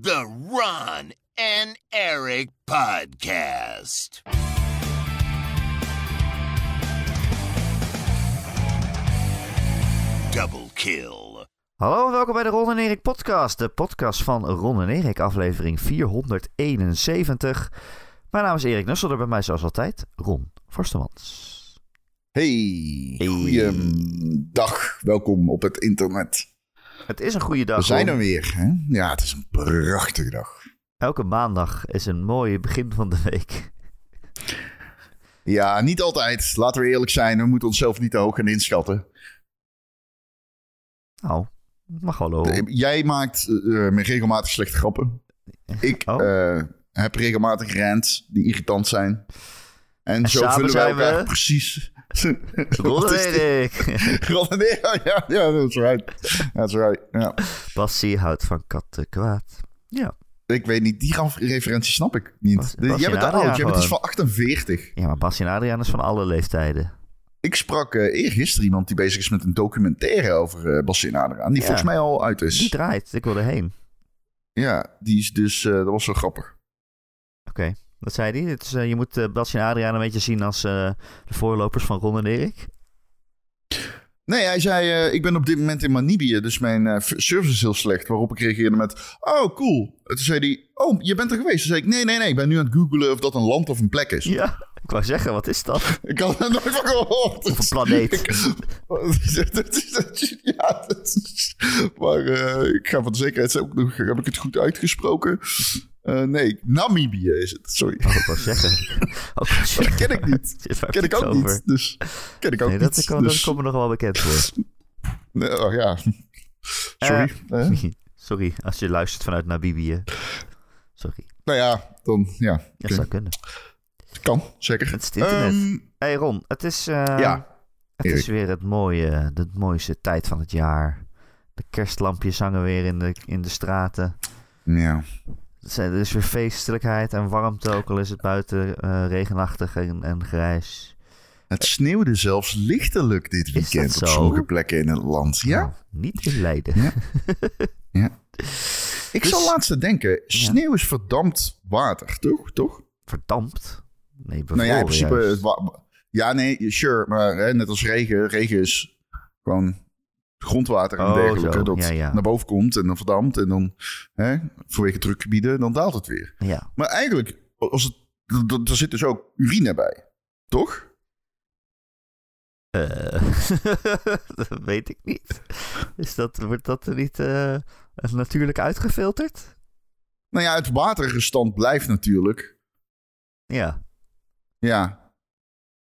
The Ron and Eric Podcast. Double kill. Hallo en welkom bij de Ron en Erik podcast. De podcast van Ron en Erik, aflevering 471. Mijn naam is Erik Nusselder, bij mij zoals altijd Ron Forstemans. Hey, Hey. goeiedag. Welkom op het internet. Het is een goede dag. We zijn er weer. Hè? Ja, het is een prachtige dag. Elke maandag is een mooi begin van de week. Ja, niet altijd. Laten we eerlijk zijn. We moeten onszelf niet te hoog gaan inschatten. Nou, mag wel lopen. Jij maakt eh, eh, regelmatig slechte grappen. Ik Oh. eh, heb regelmatig rants die irritant zijn. En, zo vullen wij we- precies. Ron en. Ron en Erik. Ja, ja, that's right. That's right. Ja. Bassie houdt van katten kwaad. Ja. Ik weet niet, die referentie snap ik niet. Bas- jij bent oud, jij dus van 48. ja, maar Bassie en Adriaan is van alle leeftijden. Ik sprak eh eergisteren iemand die bezig is met een documentaire over eh Bassie en Adriaan. Die Ja. volgens mij al uit Die is. draait, ik wil erheen. Ja, die is dus, eh, dat was wel grappig. Oké, wat zei hij? Het is, eh, je moet uh, Bassie en Adriaan een beetje zien als eh, de voorlopers van Ron en Erik. Nee, hij zei, ik ben op dit moment in Namibië, dus mijn service is heel slecht. Waarop ik reageerde met, oh cool. En toen zei hij, oh, je bent er geweest. Toen zei ik, nee, nee, nee, ik ben nu aan het googlen of dat een land of een plek is. Ja, ik wou zeggen, wat is dat? Ik had er nooit van gehoord. Of een planeet. ja, dat is, maar ik ga van de zekerheid ook nog, heb ik het goed uitgesproken? Eh, nee, Namibië is het, sorry. Ik wou zeggen. Ook Dat ken ik niet. Ken ik ook over. niet, dus ken ik ook Nee, niet. dat, kan, dat dus, komt me nog wel bekend voor. nee, oh, ja. Sorry. Eh. Eh, Sorry, als je luistert vanuit Namibië. Sorry, nou ja, dan, ja, dat zou kunnen. kan, zeker. Het is het internet. Ehm, hey Ron, het is, eh, ja, het is weer het mooie, de mooiste tijd van het jaar. De kerstlampjes hangen weer in de, in de straten. ja. Er is weer feestelijkheid en warmte, ook al is het buiten eh, regenachtig en, en grijs. Het sneeuwde zelfs lichtelijk dit weekend op sommige plekken in het land. Ja, Nou, niet in Leiden. Ja. ja. Ik Dus- zal laatst denken, sneeuw is verdampt water, toch? toch? Verdampt? Nee, Nou ja, in principe. Ja, nee, sure. Maar hè, net als regen. Regen is gewoon grondwater en Oh, dergelijke. zo. Dat Ja, ja. naar boven komt en dan verdampt. En dan hè, vanwege drukgebieden, dan daalt het weer. Ja. Maar eigenlijk, als het, er zit dus ook urine bij. Toch? Eh, dat weet ik niet. Is dat, wordt dat er niet eh, natuurlijk uitgefilterd? Nou ja, het waterrestant blijft natuurlijk. Ja. Ja.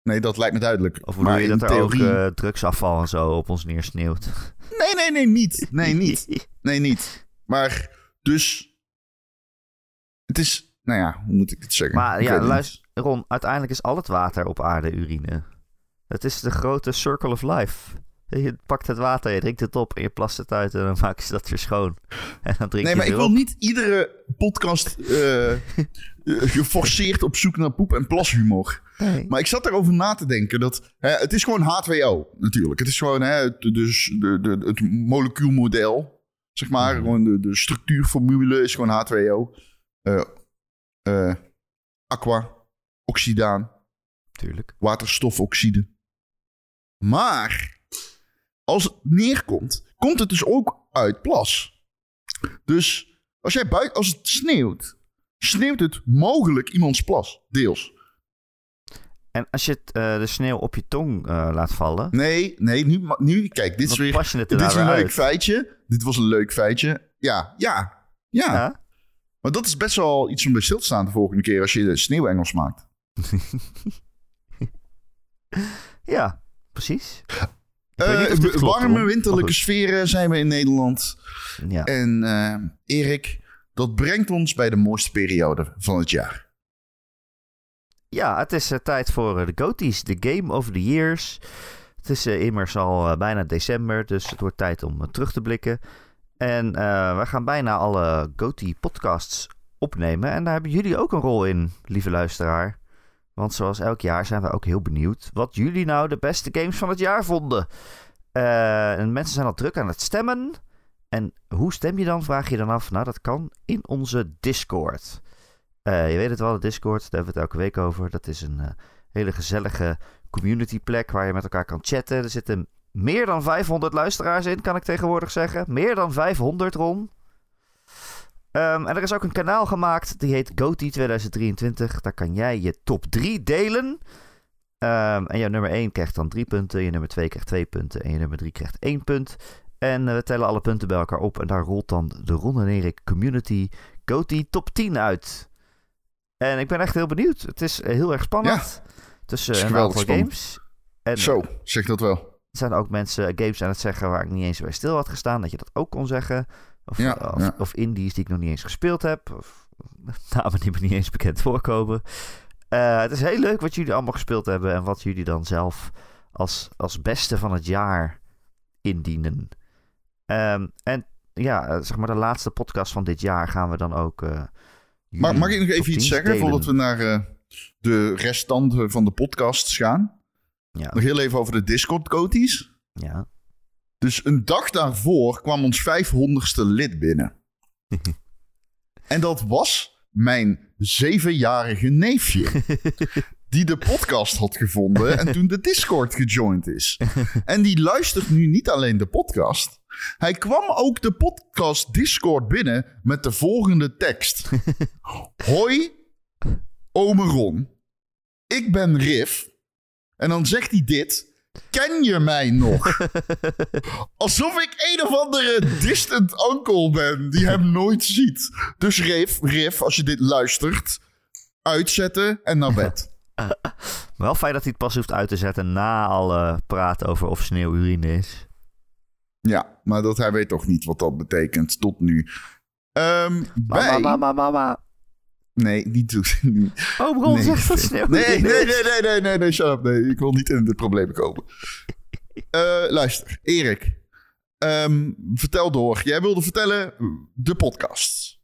Nee, dat lijkt me duidelijk. Of maar je in dat er theorie... ook eh, drugsafval en zo op ons neersneeuwt? Nee, nee, nee, niet. Nee, niet. Nee, niet. Maar dus. Het is. Nou ja, hoe moet ik het zeggen? Maar Ik ja, luister, Ron, uiteindelijk is al het water op aarde urine. Het is de grote circle of life. Je pakt het water, je drinkt het op en je plast het uit en dan maken ze dat weer schoon. En dan drink. Nee, je maar ik wil op. niet iedere podcast eh, eh, geforceerd op zoek naar poep- en plashumor. Nee. Maar ik zat erover na te denken dat. Hè, het is gewoon H2O natuurlijk. Het is gewoon hè, het, dus de, de, het molecuulmodel. Zeg maar. Mhm. Gewoon de, de structuurformule is gewoon H2O. Eh, aqua, oxidaan. Tuurlijk. waterstofoxide. Maar als het neerkomt, komt het dus ook uit plas. Dus als, jij buiten, als het sneeuwt, sneeuwt het mogelijk iemands plas, deels. En als je het, eh, de sneeuw op je tong eh, laat vallen, Nee, nee, nu, nu kijk, dit is weer pas je het er dit is daar een leuk uit. feitje. Dit was een leuk feitje. Ja, ja, ja, Ja? Maar dat is best wel iets om bij stil te staan de volgende keer als je de sneeuwengels maakt. ja, precies. Eh, klopt, warme winterlijke sferen zijn we in Nederland. Ja. En eh, Erik, dat brengt ons bij de mooiste periode van het jaar. Ja, het is eh, tijd voor de GOTY's, de Game of the Years. Het is immers al bijna december, dus het wordt tijd om terug te blikken. En we gaan bijna alle GOTY-podcasts opnemen. En daar hebben jullie ook een rol in, lieve luisteraar. Want zoals elk jaar zijn we ook heel benieuwd wat jullie nou de beste games van het jaar vonden. Eh, en mensen zijn al druk aan het stemmen. en hoe stem je dan, vraag je dan af? Nou, dat kan in onze Discord. Eh, je weet het wel, de Discord, daar hebben we het elke week over. Dat is een eh, hele gezellige community plek waar je met elkaar kan chatten. Er zitten meer dan 500 luisteraars in, kan ik tegenwoordig zeggen. Meer dan 500, Ron. Ehm, en er is ook een kanaal gemaakt, die heet GOTY 2023. Daar kan jij je top 3 delen. Ehm, en jouw nummer 1 krijgt dan 3 punten, je nummer 2 krijgt 2 punten en je nummer 3 krijgt 1 punt. En eh, we tellen alle punten bij elkaar op en daar rolt dan de Ron en Erik Community GOTY top 10 uit. En ik ben echt heel benieuwd. Het is eh, heel erg spannend. Tussen Het is een aantal spannend. games. En Zo, zeg dat wel. er zijn ook mensen games aan het zeggen waar ik niet eens bij stil had gestaan. Dat je dat ook kon zeggen. Of, Ja, of, ja. of indies die ik nog niet eens gespeeld heb. Of namen die me niet eens bekend voorkomen. Eh, het is heel leuk wat jullie allemaal gespeeld hebben. En wat jullie dan zelf als, als beste van het jaar indienen. Ehm, en ja, zeg maar de laatste podcast van dit jaar gaan we dan ook... eh, Maar mag ik nog even iets 10 zeggen delen. voordat we naar eh, de restanten van de podcasts gaan? Ja, Nog heel even over de Discord-coties. ja. Dus een dag daarvoor kwam ons 500ste lid binnen. en dat was mijn zevenjarige neefje. Die de podcast had gevonden en toen de Discord gejoind is. En die luistert nu niet alleen de podcast. Hij kwam ook de podcast Discord binnen met de volgende tekst. Hoi, ome Ron. Ik ben Riff. En dan zegt hij dit. Ken je mij nog? Alsof ik een of andere distant uncle ben die hem nooit ziet. Dus Riff, Riff, als je dit luistert, uitzetten en naar bed. Wel fijn dat hij het pas hoeft uit te zetten na alle praten over of sneeuw urine is. Ja, maar dat hij weet toch niet wat dat betekent tot nu. Ehm Mama, mama, mama. Nee, niet doen. Oh, Ron Nee. zegt dat sneeuw Nee, nee, nee, nee, nee, nee, nee, shut up. Nee, ik wil niet in de problemen komen. Eh, luister, Erik. Ehm, vertel door. Jij wilde vertellen de podcast.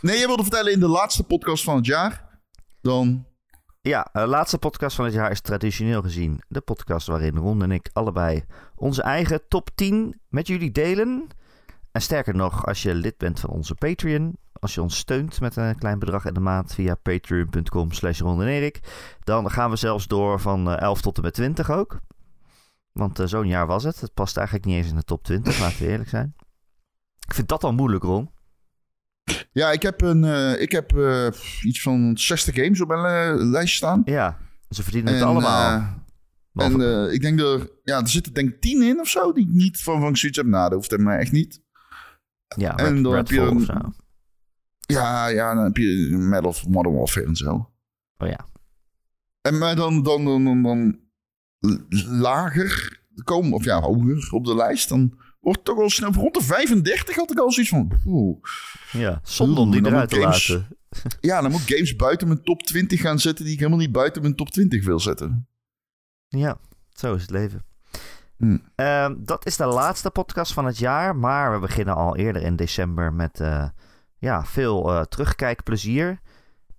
Nee, jij wilde vertellen in de laatste podcast van het jaar. Dan... Ja, de laatste podcast van het jaar is traditioneel gezien de podcast waarin Ron en ik allebei onze eigen top 10 met jullie delen. En sterker nog, als je lid bent van onze Patreon, als je ons steunt met een klein bedrag in de maand via patreon.com slash dan gaan we zelfs door van eh, 11 tot en met 20 ook. Want eh, zo'n jaar was het. Het past eigenlijk niet eens in de top 20, laten we eerlijk zijn. Ik vind dat al moeilijk, Ron. Ja, ik heb, een, eh, ik heb eh, iets van 60 games op mijn eh, lijst staan. Ja, ze verdienen het allemaal. eh, en eh, ik denk er, ja, er zitten denk ik 10 in of zo die ik niet van, van zoiets heb. Nou, dat hoeft hem maar echt niet. ja, en Red, dan heb je een-. Ja, ja, dan heb je Medal of Modern Warfare en zo. Oh ja. En maar dan, dan, dan, dan, dan lager komen, of ja, hoger op de lijst, dan wordt het toch wel snel. Rond de 35 had ik al zoiets van. Oeh. Ja, zonde om die eruit te games- laten. Ja, dan moet ik games buiten mijn top 20 gaan zetten die ik helemaal niet buiten mijn top 20 wil zetten. Ja, zo is het leven. Hm. Ehm, dat is de laatste podcast van het jaar, maar we beginnen al eerder in december met eh, ja, veel eh, terugkijkplezier.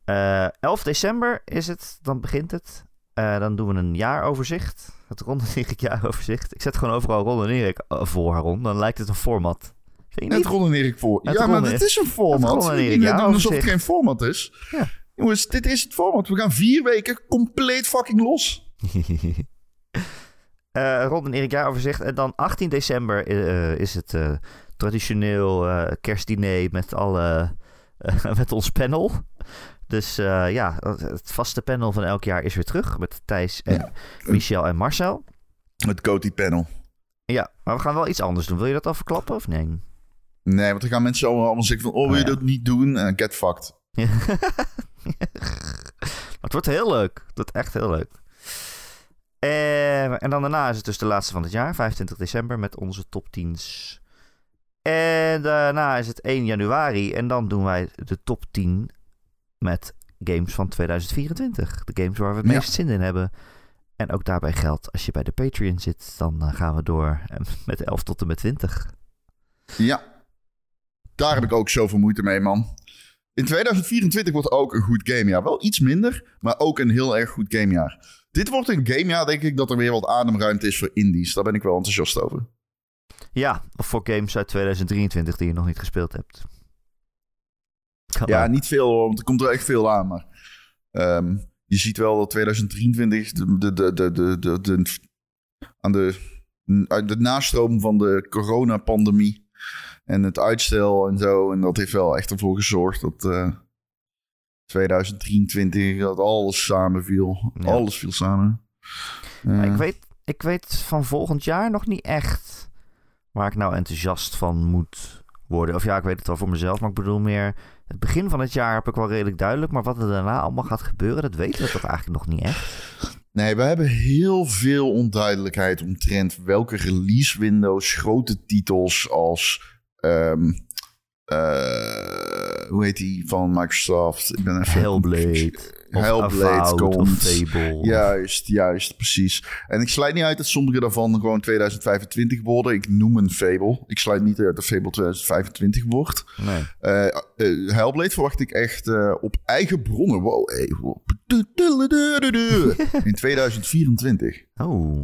Eh 11 december is het, dan begint het. Eh, dan doen we een jaaroverzicht. Het Ron en Erik jaaroverzicht. Ik zet gewoon overal Ron en Erik voor, Ron. Dan lijkt het een format. Vind je Het niet? Ron en Erik voor. Het ja, Ron maar het is een format. En Erik, ja, alsof het geen format is. Ja. Jongens, dit is het format. We gaan vier weken compleet fucking los. Eh Ron en Erik jaaroverzicht. En dan 18 december is het traditioneel eh, kerstdiner met, alle, eh, met ons panel. Dus eh, ja, het vaste panel van elk jaar is weer terug. Met Thijs en Ja. Michel en Marcel. Het Coty panel. Ja, maar we gaan wel iets anders doen. Wil je dat al verklappen of nee? Nee, want dan gaan mensen allemaal, zeggen van... Oh, wil je Oh, ja. dat niet doen? En get fucked. Maar het wordt heel leuk. Het wordt echt heel leuk. En dan daarna is het dus de laatste van het jaar, 25 december, met onze top 10's. En daarna is het 1 januari en dan doen wij de top 10 met games van 2024. De games waar we het Ja. meest zin in hebben. En ook daarbij geldt, als je bij de Patreon zit, dan eh, gaan we door eh, met 11 tot en met 20. Ja. Daar heb ik ook zoveel moeite mee, man. In 2024 wordt ook een goed gamejaar. Wel iets minder, maar ook een heel erg goed gamejaar. Dit wordt een gamejaar, denk ik, dat er weer wat ademruimte is voor indies. Daar ben ik wel enthousiast over. Ja, of voor games uit 2023 die je nog niet gespeeld hebt. Kan Ja, niet veel hoor, want er komt er echt veel aan. Maar ehm, je ziet wel dat 2023 de, de, de, de, de, de, de- aan de, de nastroom van de coronapandemie en het uitstel en zo. En dat heeft wel echt ervoor gezorgd dat eh 2023 dat alles samenviel. Ja. Alles viel samen. Eh, ik, weet, ik weet van volgend jaar nog niet echt waar ik nou enthousiast van moet worden. Of ja, ik weet het wel voor mezelf, maar ik bedoel meer... Het begin van het jaar heb ik wel redelijk duidelijk, maar wat er daarna allemaal gaat gebeuren, dat weten we toch eigenlijk nog niet echt. Nee, we hebben heel veel onduidelijkheid omtrent welke release windows, grote titels als. eh, hoe heet die van Microsoft? Ik ben even Hellblade, of Hellblade Avowed, komt. of Fable. Juist, juist, precies. En ik sluit niet uit dat sommige daarvan gewoon 2025 worden. Ik noem een Fable. Ik sluit niet uit dat Fable 2025 wordt. Nee. Eh eh, Hellblade verwacht ik echt eh, op eigen bronnen. Wow, hey, wow. In 2024. Oh.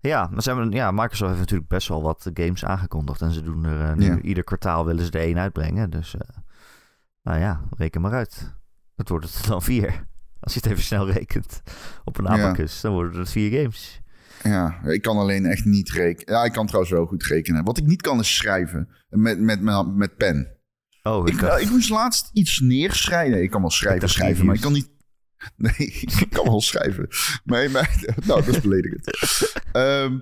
Ja, maar ze hebben, ja, Microsoft heeft natuurlijk best wel wat games aangekondigd. En ze doen er nu Ja. ieder kwartaal willen ze er één uitbrengen. Dus, nou ja, reken maar uit. Het wordt het dan vier. Als je het even snel rekent op een Ja. abacus, dan worden het vier games. Ja, ik kan alleen echt niet rekenen. Ja, ik kan trouwens wel goed rekenen. Wat ik niet kan is schrijven. Met, met, met, met pen. Oh, Ik, nou, ik moest laatst iets neerschrijven. Nee, ik kan wel schrijven, schrijven, maar ik kan niet... Nee, ik kan wel schrijven. Maar, maar, nou, dat is beledigend. Ehm,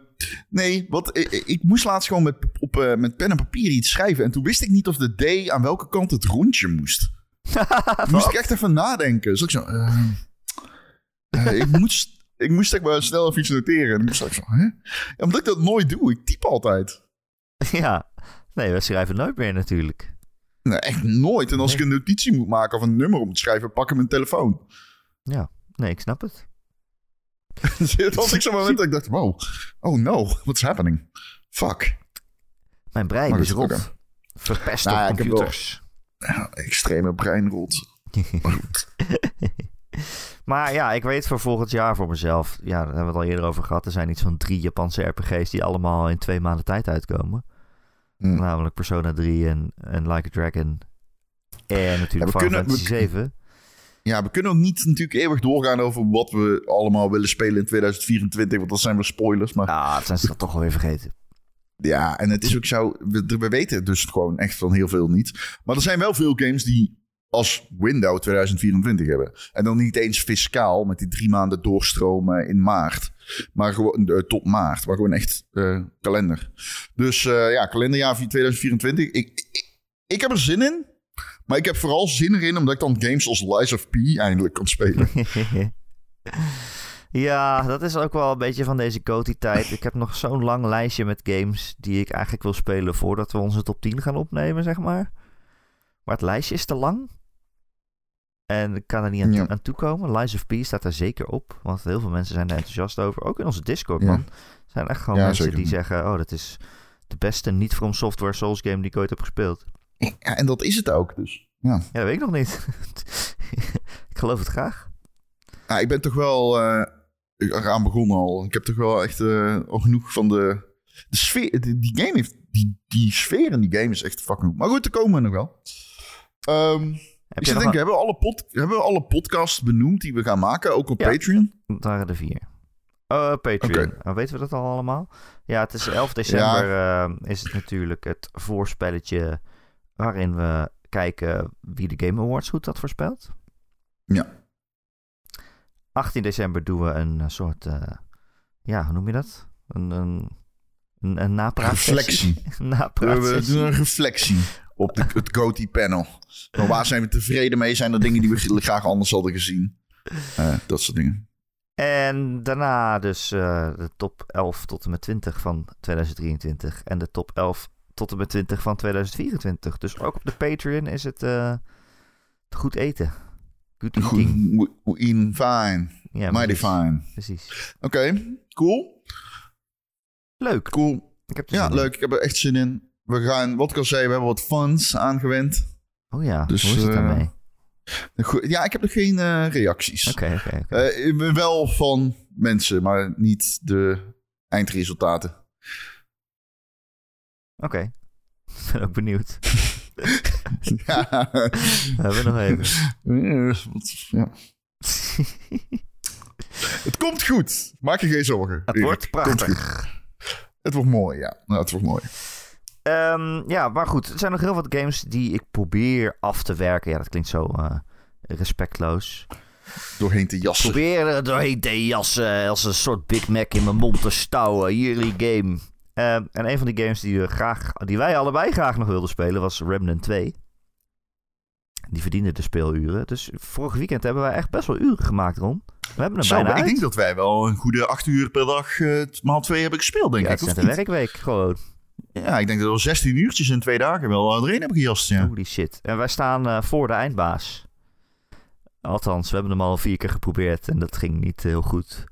nee, wat, ik, ik moest laatst gewoon met, op, eh, met pen en papier iets schrijven. En toen wist ik niet of de D aan welke kant het rondje moest. Toen moest ik echt even nadenken. Dus ik zo... eh, eh, ik moest... Ik moest maar snel even iets noteren. En ik moest echt zo, hè? Ja, omdat ik dat nooit doe. Ik typ altijd. ja, nee, we schrijven nooit meer natuurlijk. Nee, echt nooit. En als ik een notitie moet maken of een nummer om te schrijven, pak ik mijn telefoon. Ja, nee, ik snap het. Het was ik zo'n moment dat ik dacht, wow, oh no, what's happening? Fuck. Mijn brein Maar is rot. Verpest Nou op ik wel- computers. Ja, extreme breinrot. Maar goed. Maar ja, ik weet voor volgend jaar voor mezelf. Ja, daar hebben we het al eerder over gehad. Er zijn iets van drie Japanse RPG's die allemaal in twee maanden tijd uitkomen. Hm. Namelijk Persona 3 en, en Like a Dragon. En natuurlijk Ja, Final Fantasy we- 7. Ja, we kunnen ook niet natuurlijk eeuwig doorgaan over wat we allemaal willen spelen in 2024, want dat zijn we spoilers. Maar Ah, dat zijn ze toch alweer vergeten. ja, en het is ook zo, we, we weten het dus gewoon echt van heel veel niet. Maar er zijn wel veel games die als window 2024 hebben. En dan niet eens fiscaal met die drie maanden doorstromen in maart. Maar gewoon eh, tot maart. Maar gewoon echt eh, kalender. Dus eh, ja, kalenderjaar van 2024. Ik, ik, ik heb er zin in. Maar ik heb vooral zin erin omdat ik dan games als Lies of P eindelijk kan spelen. ja, dat is ook wel een beetje van deze Coty-tijd. Ik heb nog zo'n lang lijstje met games die ik eigenlijk wil spelen voordat we onze top 10 gaan opnemen, zeg maar. Maar het lijstje is te lang. En ik kan er niet aan, Ja. aan toekomen. Lies of P staat daar zeker op. Want heel veel mensen zijn er enthousiast over. Ook in onze Discord, Ja. man. Er zijn echt gewoon Ja, mensen zeker. die zeggen... Oh, dat is de beste niet from software Souls game die ik ooit heb gespeeld. Ja, en dat is het ook dus. Ja. Ja, dat weet ik nog niet. ik geloof het graag. Ik ben toch wel eh, eraan begonnen al. Ik heb toch wel echt al genoeg van de, de sfeer. Die, die game heeft. Die, die sfeer in die game is echt fucking. Maar goed, daar komen we nog wel. Heb ik zit denken, hebben we, alle pod, hebben we alle podcasts benoemd die we gaan maken? Ook op Ja. Patreon? Dat waren er vier. Oh, Patreon. Oké. Oh, weten we dat al allemaal? Ja, het is 11 december eh, is het natuurlijk het voorspelletje... waarin we kijken wie de Game Awards goed had voorspeld. Ja. 18 december doen we een eh, soort... eh, ja, hoe noem je dat? Een, een, een, een napraatsessie. Reflectie. We, doen een reflectie op de, het GOTY panel. Maar waar zijn we tevreden mee? Zijn er dingen die we graag anders hadden gezien? Eh, dat soort dingen. En daarna dus de top 11 tot en met 20 van 2023. En de top 11 tot en met 20 van 2024. Dus ook op de Patreon is het eh, goed eten. Good Goed, eating. we- fine. Ja, Mighty precies. fine. Precies. Oké, cool. Leuk. Cool. Ik heb Ja, in. leuk. Ik heb er echt zin in. We gaan, wat ik al zei, we hebben wat funds aangewend. Oh ja, Dus, hoe is het eh, daarmee? Ja, ik heb nog geen eh, reacties. Oké, oké, oké. Wel van mensen, maar niet de eindresultaten. Oké. Ik ben ook benieuwd. ja. We hebben nog even. ja. Het komt goed. Maak je geen zorgen. Het wordt prachtig. Het wordt mooi, ja. Nou, het wordt mooi. Ehm, ja, maar goed. Er zijn nog heel wat games die ik probeer af te werken. Ja, dat klinkt zo eh, respectloos. Doorheen te jassen. Probeer er doorheen te jassen als een soort Big Mac in mijn mond te stouwen. Jullie game. Ehm, en een van die games die, we graag, die wij allebei graag nog wilden spelen was Remnant 2. Die verdiende de speeluren. Dus vorig weekend hebben wij echt best wel uren gemaakt, Ron. We hebben er Zo, bijna ik uit. denk dat wij wel een goede acht uur per dag eh, maal twee hebben gespeeld, denk ja, ik. het is een werkweek gewoon. Ja, ik denk dat we 16 uurtjes in twee dagen wel erin hebben gejast. Ja. Holy shit. En wij staan eh, voor de eindbaas. Althans, we hebben hem al vier keer geprobeerd en dat ging niet heel goed.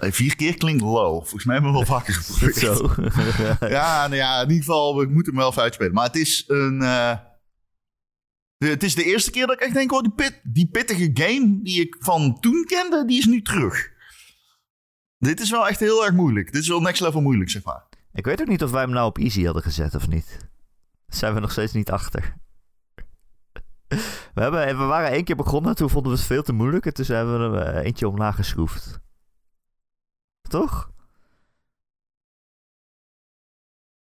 Vier keer klinkt low. Volgens mij hebben we wel vaker geprobeerd. Zo. Ja, nou ja, in ieder geval, we moeten hem wel even uitspelen. Maar het is een... eh, de- het is de eerste keer dat ik echt denk, oh, die, pit, die pittige game die ik van toen kende, die is nu terug. Dit is wel echt heel erg moeilijk. Dit is wel next level moeilijk, zeg maar. Ik weet ook niet of wij hem nou op easy hadden gezet of niet. Daar zijn we nog steeds niet achter. We, hebben, we waren één keer begonnen, toen vonden we het veel te moeilijk. En toen hebben we er eh, eentje omlaag geschroefd. Toch?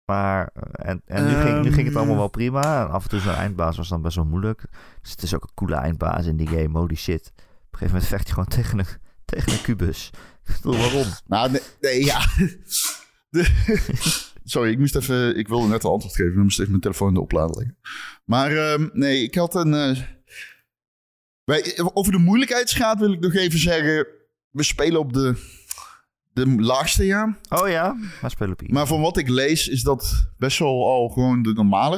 Maar, eh, en, en nu, ging, nu ging het allemaal wel prima. En af en toe zo'n eindbaas was dan best wel moeilijk. Dus het is ook een coole eindbaas in die game, holy shit. Op een gegeven moment vecht je gewoon tegen een, tegen een kubus. Ik bedoel, waarom? Nou, nee, nee, ja. Sorry, ik moest even... Ik wilde net een antwoord geven. Ik moest even mijn telefoon in de oplader leggen. Maar ehm, nee, ik had een... eh, over de moeilijkheidsgraad wil ik nog even zeggen... We spelen op de, de laagste, ja. Oh ja, maar easy. Maar van wat ik lees is dat best wel al gewoon de normale.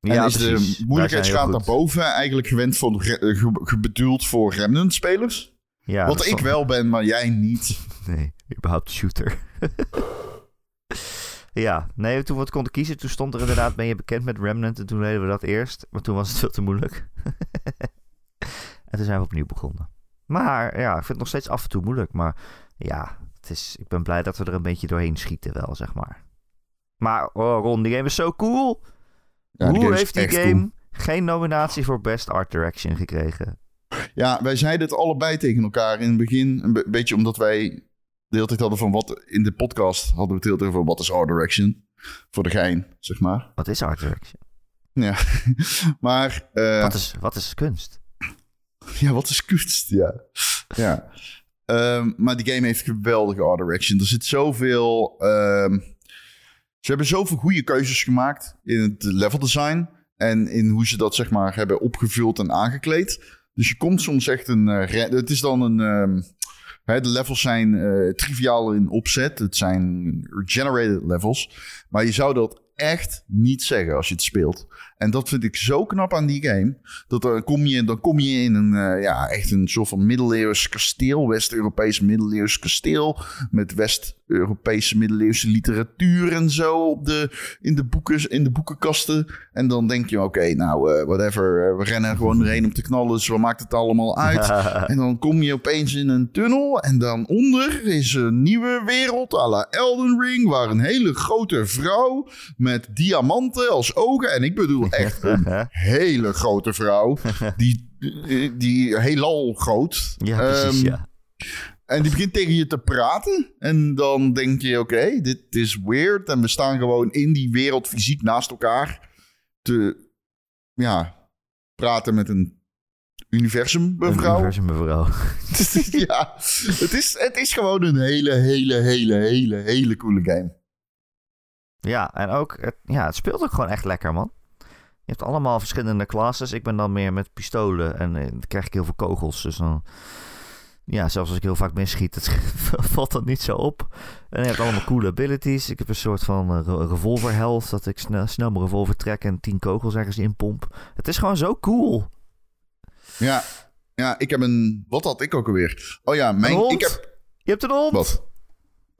en is precies. de moeilijkheidsgraad heel daarboven eigenlijk gewend voor, eh, ge- bedoeld voor remnant-spelers. goed. Ja, wat ik wel ben, maar jij niet. Nee, überhaupt shooter. ja, nee, toen we het konden kiezen, toen stond er inderdaad, ben je bekend met Remnant? En toen deden we dat eerst, maar toen was het veel te moeilijk. en toen zijn we opnieuw begonnen. Maar ja, ik vind het nog steeds af en toe moeilijk. Maar ja, het is, ik ben blij dat we er een beetje doorheen schieten wel, zeg maar. Maar oh Ron, die game is zo cool. Ja, Hoe game heeft die game cool. geen nominatie voor Best Art Direction gekregen? Ja, wij zeiden het allebei tegen elkaar in het begin. Een be- beetje omdat wij de hele tijd hadden van wat... In de podcast hadden we het heel tijd over wat is art direction. Voor de gein, zeg maar. Wat is Art Direction? Ja. maar... eh, Wat, is, wat is kunst? Ja, wat is kunst? Ja. ja. Ehm, maar die game heeft geweldige art direction. Er zit zoveel... ehm, ze hebben zoveel goede keuzes gemaakt in het level design. En in hoe ze dat zeg maar hebben opgevuld en aangekleed. Dus je komt soms echt een... eh, het is dan een... ehm, de levels zijn eh, triviaal in opzet. Het zijn generated levels. Maar je zou dat echt niet zeggen als je het speelt. En dat vind ik zo knap aan die game. Dat dan kom je, dan kom je in een, eh, ja, echt een soort van middeleeuws kasteel. West-Europees middeleeuws kasteel. Met West-Europese middeleeuwse literatuur en zo op de, in, de boeken, in de boekenkasten. En dan denk je, oké, nou, eh, whatever. eh, we rennen gewoon erheen om te knallen. Dus wat maakt het allemaal uit? En dan kom je opeens in een tunnel. En dan onder is een nieuwe wereld à la Elden Ring. Waar een hele grote vrouw met diamanten als ogen. En ik bedoel echt een hele grote vrouw. Die, die heelal groot. Ja, precies, Ehm, ja. En die begint tegen je te praten. En dan denk je, oké, dit is weird. En we staan gewoon in die wereld fysiek naast elkaar. Te, ja, praten met een universum, mevrouw. universum, mevrouw. ja, het is, het is gewoon een hele, hele, hele, hele, hele coole game. Ja, en ook, het, ja, het speelt ook gewoon echt lekker, man. Je hebt allemaal verschillende classes. Ik ben dan meer met pistolen en eh, dan krijg ik heel veel kogels. Dus dan, ja, zelfs als ik heel vaak misschiet, het valt dat niet zo op. En je hebt allemaal coole abilities. Ik heb een soort van eh, re- revolver health, dat ik snel, snel mijn revolver trek en tien kogels ergens inpomp. Het is gewoon zo cool. Ja, ja, ik heb een... Wat had ik ook alweer? Oh ja, mijn... Ik heb... Je hebt een hond. Wat?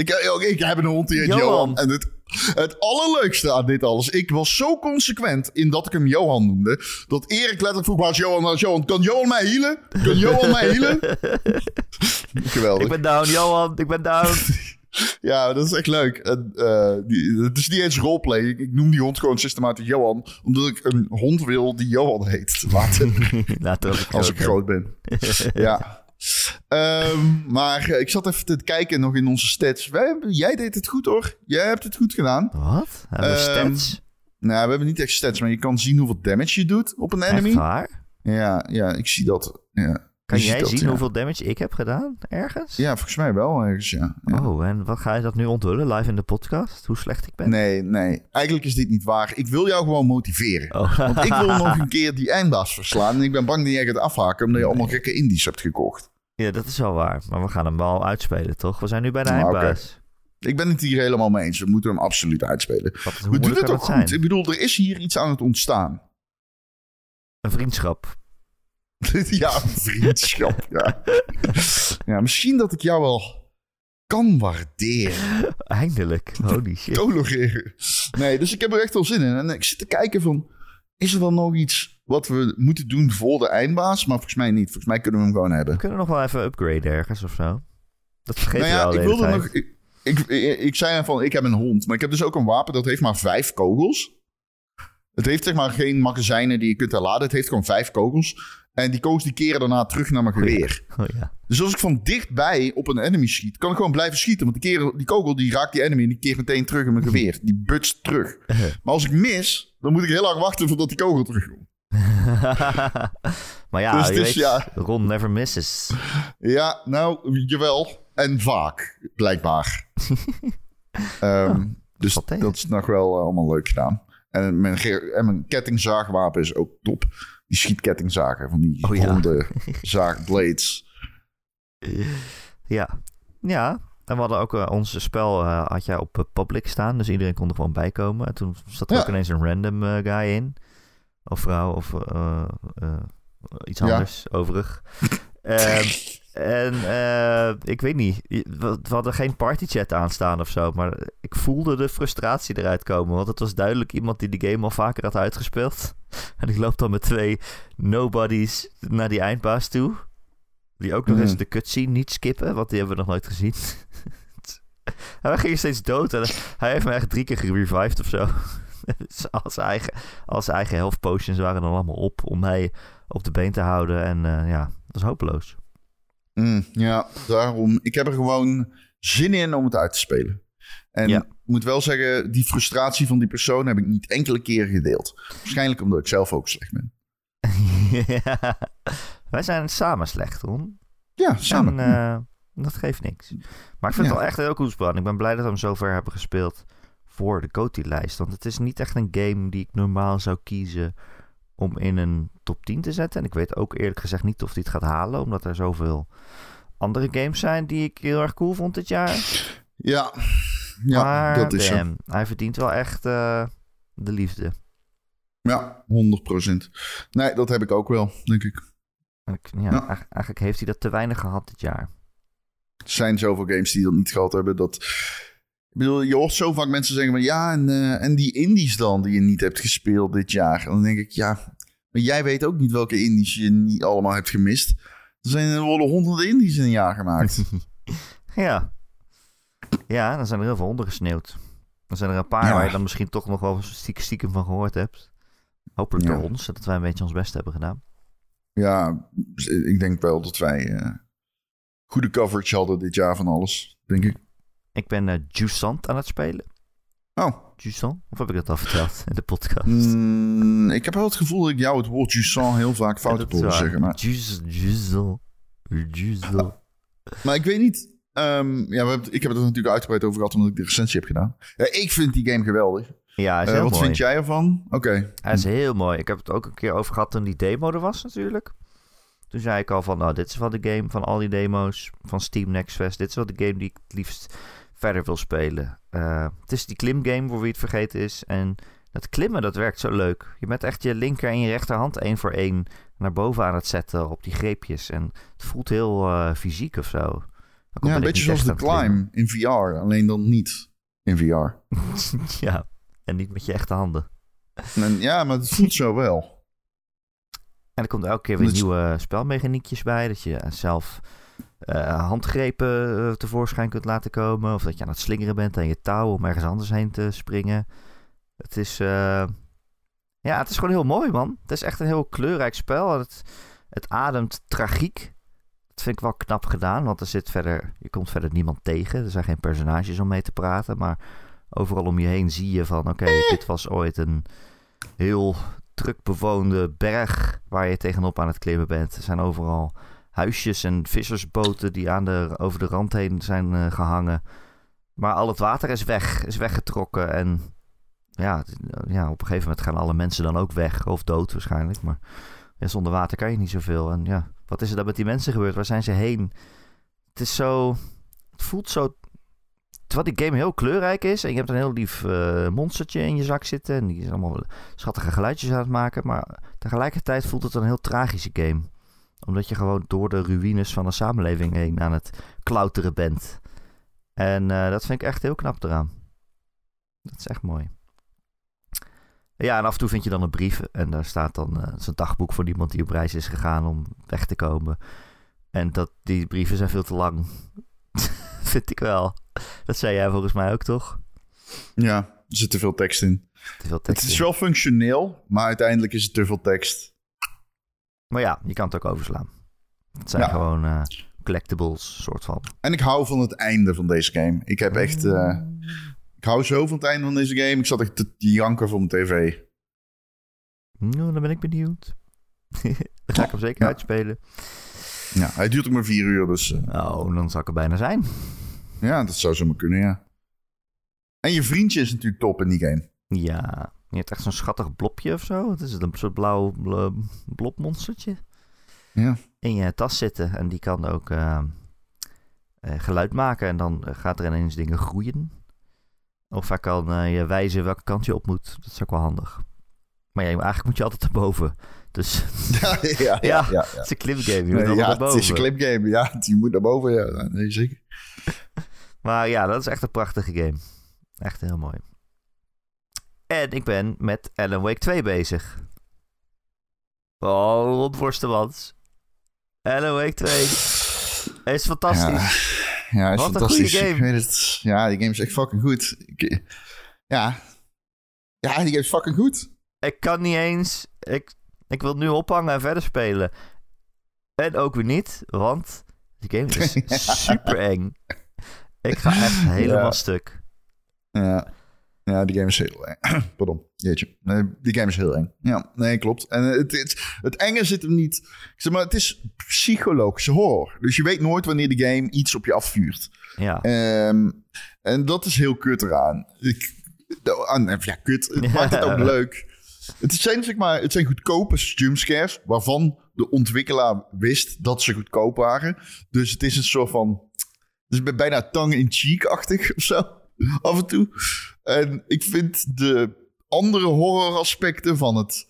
Ik, ik, ik heb een hond die heet Johan. Johan. En het, het allerleukste aan dit alles... Ik was zo consequent in dat ik hem Johan noemde... dat Erik letterlijk vroeg... Is Johan? Is Johan? Kan Johan mij healen? Kan Johan mij healen? Geweldig. Ik ben down, Johan. Ik ben down. Ja, dat is echt leuk. En, eh, die, het is niet eens roleplay. Ik, ik noem die hond gewoon systematisch Johan. Omdat ik een hond wil die Johan heet. Later, Later als als ik groot ben. ja. Ehm, maar ik zat even te kijken nog in onze stats. Wij, jij deed het goed hoor. Jij hebt het goed gedaan. Wat? Hebben we Ehm, stats? Nou, we hebben niet echt stats, maar je kan zien hoeveel damage je doet op een Echt enemy. waar? Ja, ja, ik zie dat. Ja. Kan jij dat, zien ja. hoeveel damage ik heb gedaan ergens? Ja, volgens mij wel ergens, ja. ja. Oh, en wat ga je dat nu onthullen live in de podcast? Hoe slecht ik ben? Nee, nee. Eigenlijk is dit niet waar. Ik wil jou gewoon motiveren. Oh. Want ik wil nog een keer die eindbaas verslaan. En ik ben bang dat jij gaat afhaken omdat je allemaal gekke indies hebt gekocht. Ja, dat is wel waar. Maar we gaan hem wel uitspelen, toch? We zijn nu bij de Nou. Ik ben het hier helemaal mee eens. We moeten hem absoluut uitspelen. Wat, hoe We doen het ook goed. zijn? Ik bedoel, er is hier iets aan het ontstaan. Een vriendschap. ja, een vriendschap. Ja. ja, misschien dat ik jou wel kan waarderen. Eindelijk. Holy shit. Tolereren. Nee, dus ik heb er echt wel zin in. En ik zit te kijken van... Is er dan nog iets wat we moeten doen voor de eindbaas? Maar volgens mij niet. Volgens mij kunnen we hem gewoon hebben. We kunnen nog wel even upgraden ergens of zo. Dat vergeet nou je ja, al ik wilde nog... Ik, ik, ik, ik zei van, ik heb een hond. Maar ik heb dus ook een wapen dat heeft maar vijf kogels. Het heeft zeg maar geen magazijnen die je kunt herladen. Het heeft gewoon vijf kogels. En die kogels die keren daarna terug naar mijn Oh ja. geweer. Oh ja. Dus als ik van dichtbij op een enemy schiet, kan ik gewoon blijven schieten. Want die, keren, die kogel die raakt die enemy en die keert meteen terug in mijn geweer. Die butst terug. Maar als ik mis, dan moet ik heel lang wachten voordat die kogel terugkomt. maar ja, Dus je weet, ja. Ron never misses. Ja, nou, jawel. En vaak, blijkbaar. Ehm, dus dat is nog wel eh, allemaal leuk gedaan. En mijn, en mijn kettingzaagwapen is ook top. Die schietkettingzagen van die Oh ja. zaagblades. Ja. Ja. En we hadden ook eh, ons spel eh, had jij op public staan, dus iedereen kon er gewoon bij komen. En toen zat er Ja. ook ineens een random guy in. Of vrouw, of eh, eh, iets Ja. anders, overig. Ehm, en eh, ik weet niet, we, we hadden geen partychat aanstaan of zo, maar ik voelde de frustratie eruit komen. Want het was duidelijk iemand die de game al vaker had uitgespeeld. En die loopt dan met twee nobodies naar die eindbaas toe. Die ook nog eens de cutscene niet skippen, want die hebben we nog nooit gezien. En wij gingen steeds dood en hij heeft me echt drie keer gerevived of zo. Al zijn eigen, al zijn eigen health potions waren dan allemaal op om mij op de been te houden. En eh, ja, dat was hopeloos. Mm, ja, daarom. Ik heb er gewoon zin in om het uit te spelen. En Ja. ik moet wel zeggen, die frustratie van die persoon heb ik niet enkele keer gedeeld. Waarschijnlijk omdat ik zelf ook slecht ben. Ja. Wij zijn samen slecht, Ron. Ja, samen. En, eh, dat geeft niks. Maar ik vind Ja. het wel echt een heel cool spel. Ik ben blij dat we hem zover hebben gespeeld voor de GOTY-lijst. Want het is niet echt een game die ik normaal zou kiezen om in een top 10 te zetten. En ik weet ook eerlijk gezegd niet of het gaat halen, omdat er zoveel andere games zijn die ik heel erg cool vond dit jaar. ja, ja maar dat is zo. damn, hij verdient wel echt eh, de liefde. Ja, 100%. Nee, dat heb ik ook wel, denk ik. Ik- ja, Eigenlijk heeft hij dat te weinig gehad dit jaar. Er zijn zoveel games die dat niet gehad hebben. Dat... Ik bedoel, je hoort zo vaak mensen zeggen van... Ja, en, eh, en die indies dan die je niet hebt gespeeld dit jaar. En dan denk ik, ja... Maar jij weet ook niet welke indies je niet allemaal hebt gemist. Er zijn er worden honderden indies in een jaar gemaakt. Ja. Ja, dan zijn er heel veel ondergesneeuwd. Dan zijn er een paar Ja. waar je dan misschien toch nog wel stiekem, stiekem van gehoord hebt. Hopelijk Ja. door ons, dat wij een beetje ons best hebben gedaan. ja, ik denk wel dat wij eh, goede coverage hadden dit jaar van alles. Denk ik. Ik ben eh Jusant aan het spelen. Oh, Jusant? Of heb ik dat al verteld in de podcast? mm, ik heb wel het gevoel dat ik jou het woord Jusant heel vaak fout heb horen zeggen. Maar Jus- Jusant. Jusant. Maar ik weet niet. ehm, ja, we hebben, ik heb het er natuurlijk uitgebreid over gehad omdat ik de recensie heb gedaan. Ja, ik vind die game geweldig. Ja, is Eh, heel wat mooi. vind jij ervan? Oké. Hij is heel mooi. Ik heb het ook een keer over gehad toen die demo er was natuurlijk. Toen zei ik al van, nou, dit is wel de game van al die demo's van Steam Next Fest. Dit is wel de game die ik het liefst verder wil spelen. Eh, het is die klimgame voor wie het vergeten is. En dat klimmen, dat werkt zo leuk. Je bent echt je linker en je rechterhand één voor één naar boven aan het zetten op die greepjes. En het voelt heel eh, fysiek of zo. Ja, een beetje zoals de Climb in VR. Alleen dan niet in VR. ja, en niet met je echte handen. En, ja, maar het voelt zo wel. En er komt elke keer weer Dat nieuwe spelmechaniekjes bij. Dat je zelf eh, handgrepen eh, tevoorschijn kunt laten komen. Of dat je aan het slingeren bent aan je touw om ergens anders heen te springen. Het is, eh, ja, het is gewoon heel mooi, man. Het is echt een heel kleurrijk spel. Het, het ademt tragiek. Dat vind ik wel knap gedaan, want er zit verder, je komt verder niemand tegen. Er zijn geen personages om mee te praten, maar overal om je heen zie je van... Oké, dit was ooit een heel druk bewoonde berg waar je tegenop aan het klimmen bent. Er zijn overal huisjes en vissersboten die aan de, over de rand heen zijn eh, gehangen. Maar al het water is weg, is weggetrokken. En ja, het- ja, op een gegeven moment gaan alle mensen dan ook weg. Of dood waarschijnlijk. Maar zonder water kan je niet zoveel. En ja, wat is er dan met die mensen gebeurd? Waar zijn ze heen? Het is zo... Het voelt zo... Terwijl die game heel kleurrijk is. En je hebt een heel lief eh, monstertje in je zak zitten. En die is allemaal schattige geluidjes aan het maken. Maar tegelijkertijd voelt het een heel tragische game omdat je gewoon door de ruïnes van een samenleving heen aan het klauteren bent. En eh, dat vind ik echt heel knap eraan. Dat is echt mooi. Ja, en af en toe vind je dan een brief. En daar staat dan het is een dagboek van iemand die op reis is gegaan om weg te komen. En dat, die brieven zijn veel te lang. vind ik wel. Dat zei jij volgens mij ook, toch? Ja, er zit te veel tekst in. Te veel Het tekst is in. wel functioneel, maar uiteindelijk is het te veel tekst. Maar ja, je kan het ook overslaan. Het zijn Ja. gewoon eh, collectibles, soort van. En ik hou van het einde van deze game. Ik heb echt... eh, ik hou zo van het einde van deze game. Ik zat echt te janken voor mijn tv. Nou, dan ben ik benieuwd. dan ga ik hem zeker Ja. uitspelen. Ja, hij duurt ook maar vier uur, dus... Oh, dan zal ik er bijna zijn. ja, dat zou zomaar kunnen, ja. En je vriendje is natuurlijk top in die game. Ja, je hebt echt zo'n schattig blopje of zo. Wat is het? Een soort blauw bl- blobmonstertje Ja. in je tas zitten. En die kan ook eh, eh, geluid maken. En dan eh, gaat er ineens dingen groeien. Of hij kan je wijzen welke kant je op moet. Dat is ook wel handig. Maar ja, eigenlijk moet je altijd erboven. Dus Ja, ja, Ja, ja. het is een clipgame. Je moet ja, erboven. het is een clipgame. Ja, die moet naar boven. Ja, nee, zeker. Maar ja, dat is echt een prachtige game. Echt heel mooi. En ik ben met Alan Wake 2 bezig. Oh, rondworstemans. Alan Wake 2 is fantastisch. Ja, is Wat een fantastisch. goede game. Ik weet het. Ja, die game is echt fucking goed. Ik- ja. Ja, die game is fucking goed. Ik kan niet eens... Ik, ik wil nu ophangen en verder spelen. En ook weer niet, want die game is super eng. Ik ga echt helemaal Ja. stuk. Ja. Ja, die game is heel eng. Pardon, jeetje. Nee, die game is heel eng. Ja, nee, klopt. En het, het, het enge zit hem niet... Zeg maar, het is psychologische horror. Dus je weet nooit wanneer de game iets op je afvuurt. Ja. Ehm, en dat is heel kut eraan. Ik, aan- ja, kut. Het maakt het ook leuk. Het zijn, zeg maar, het zijn goedkope jumpscares... waarvan de ontwikkelaar wist dat ze goedkoop waren. Dus het is een soort van... Het is bijna tongue-in-cheek-achtig of zo. Af en toe. En ik vind de andere horroraspecten van het...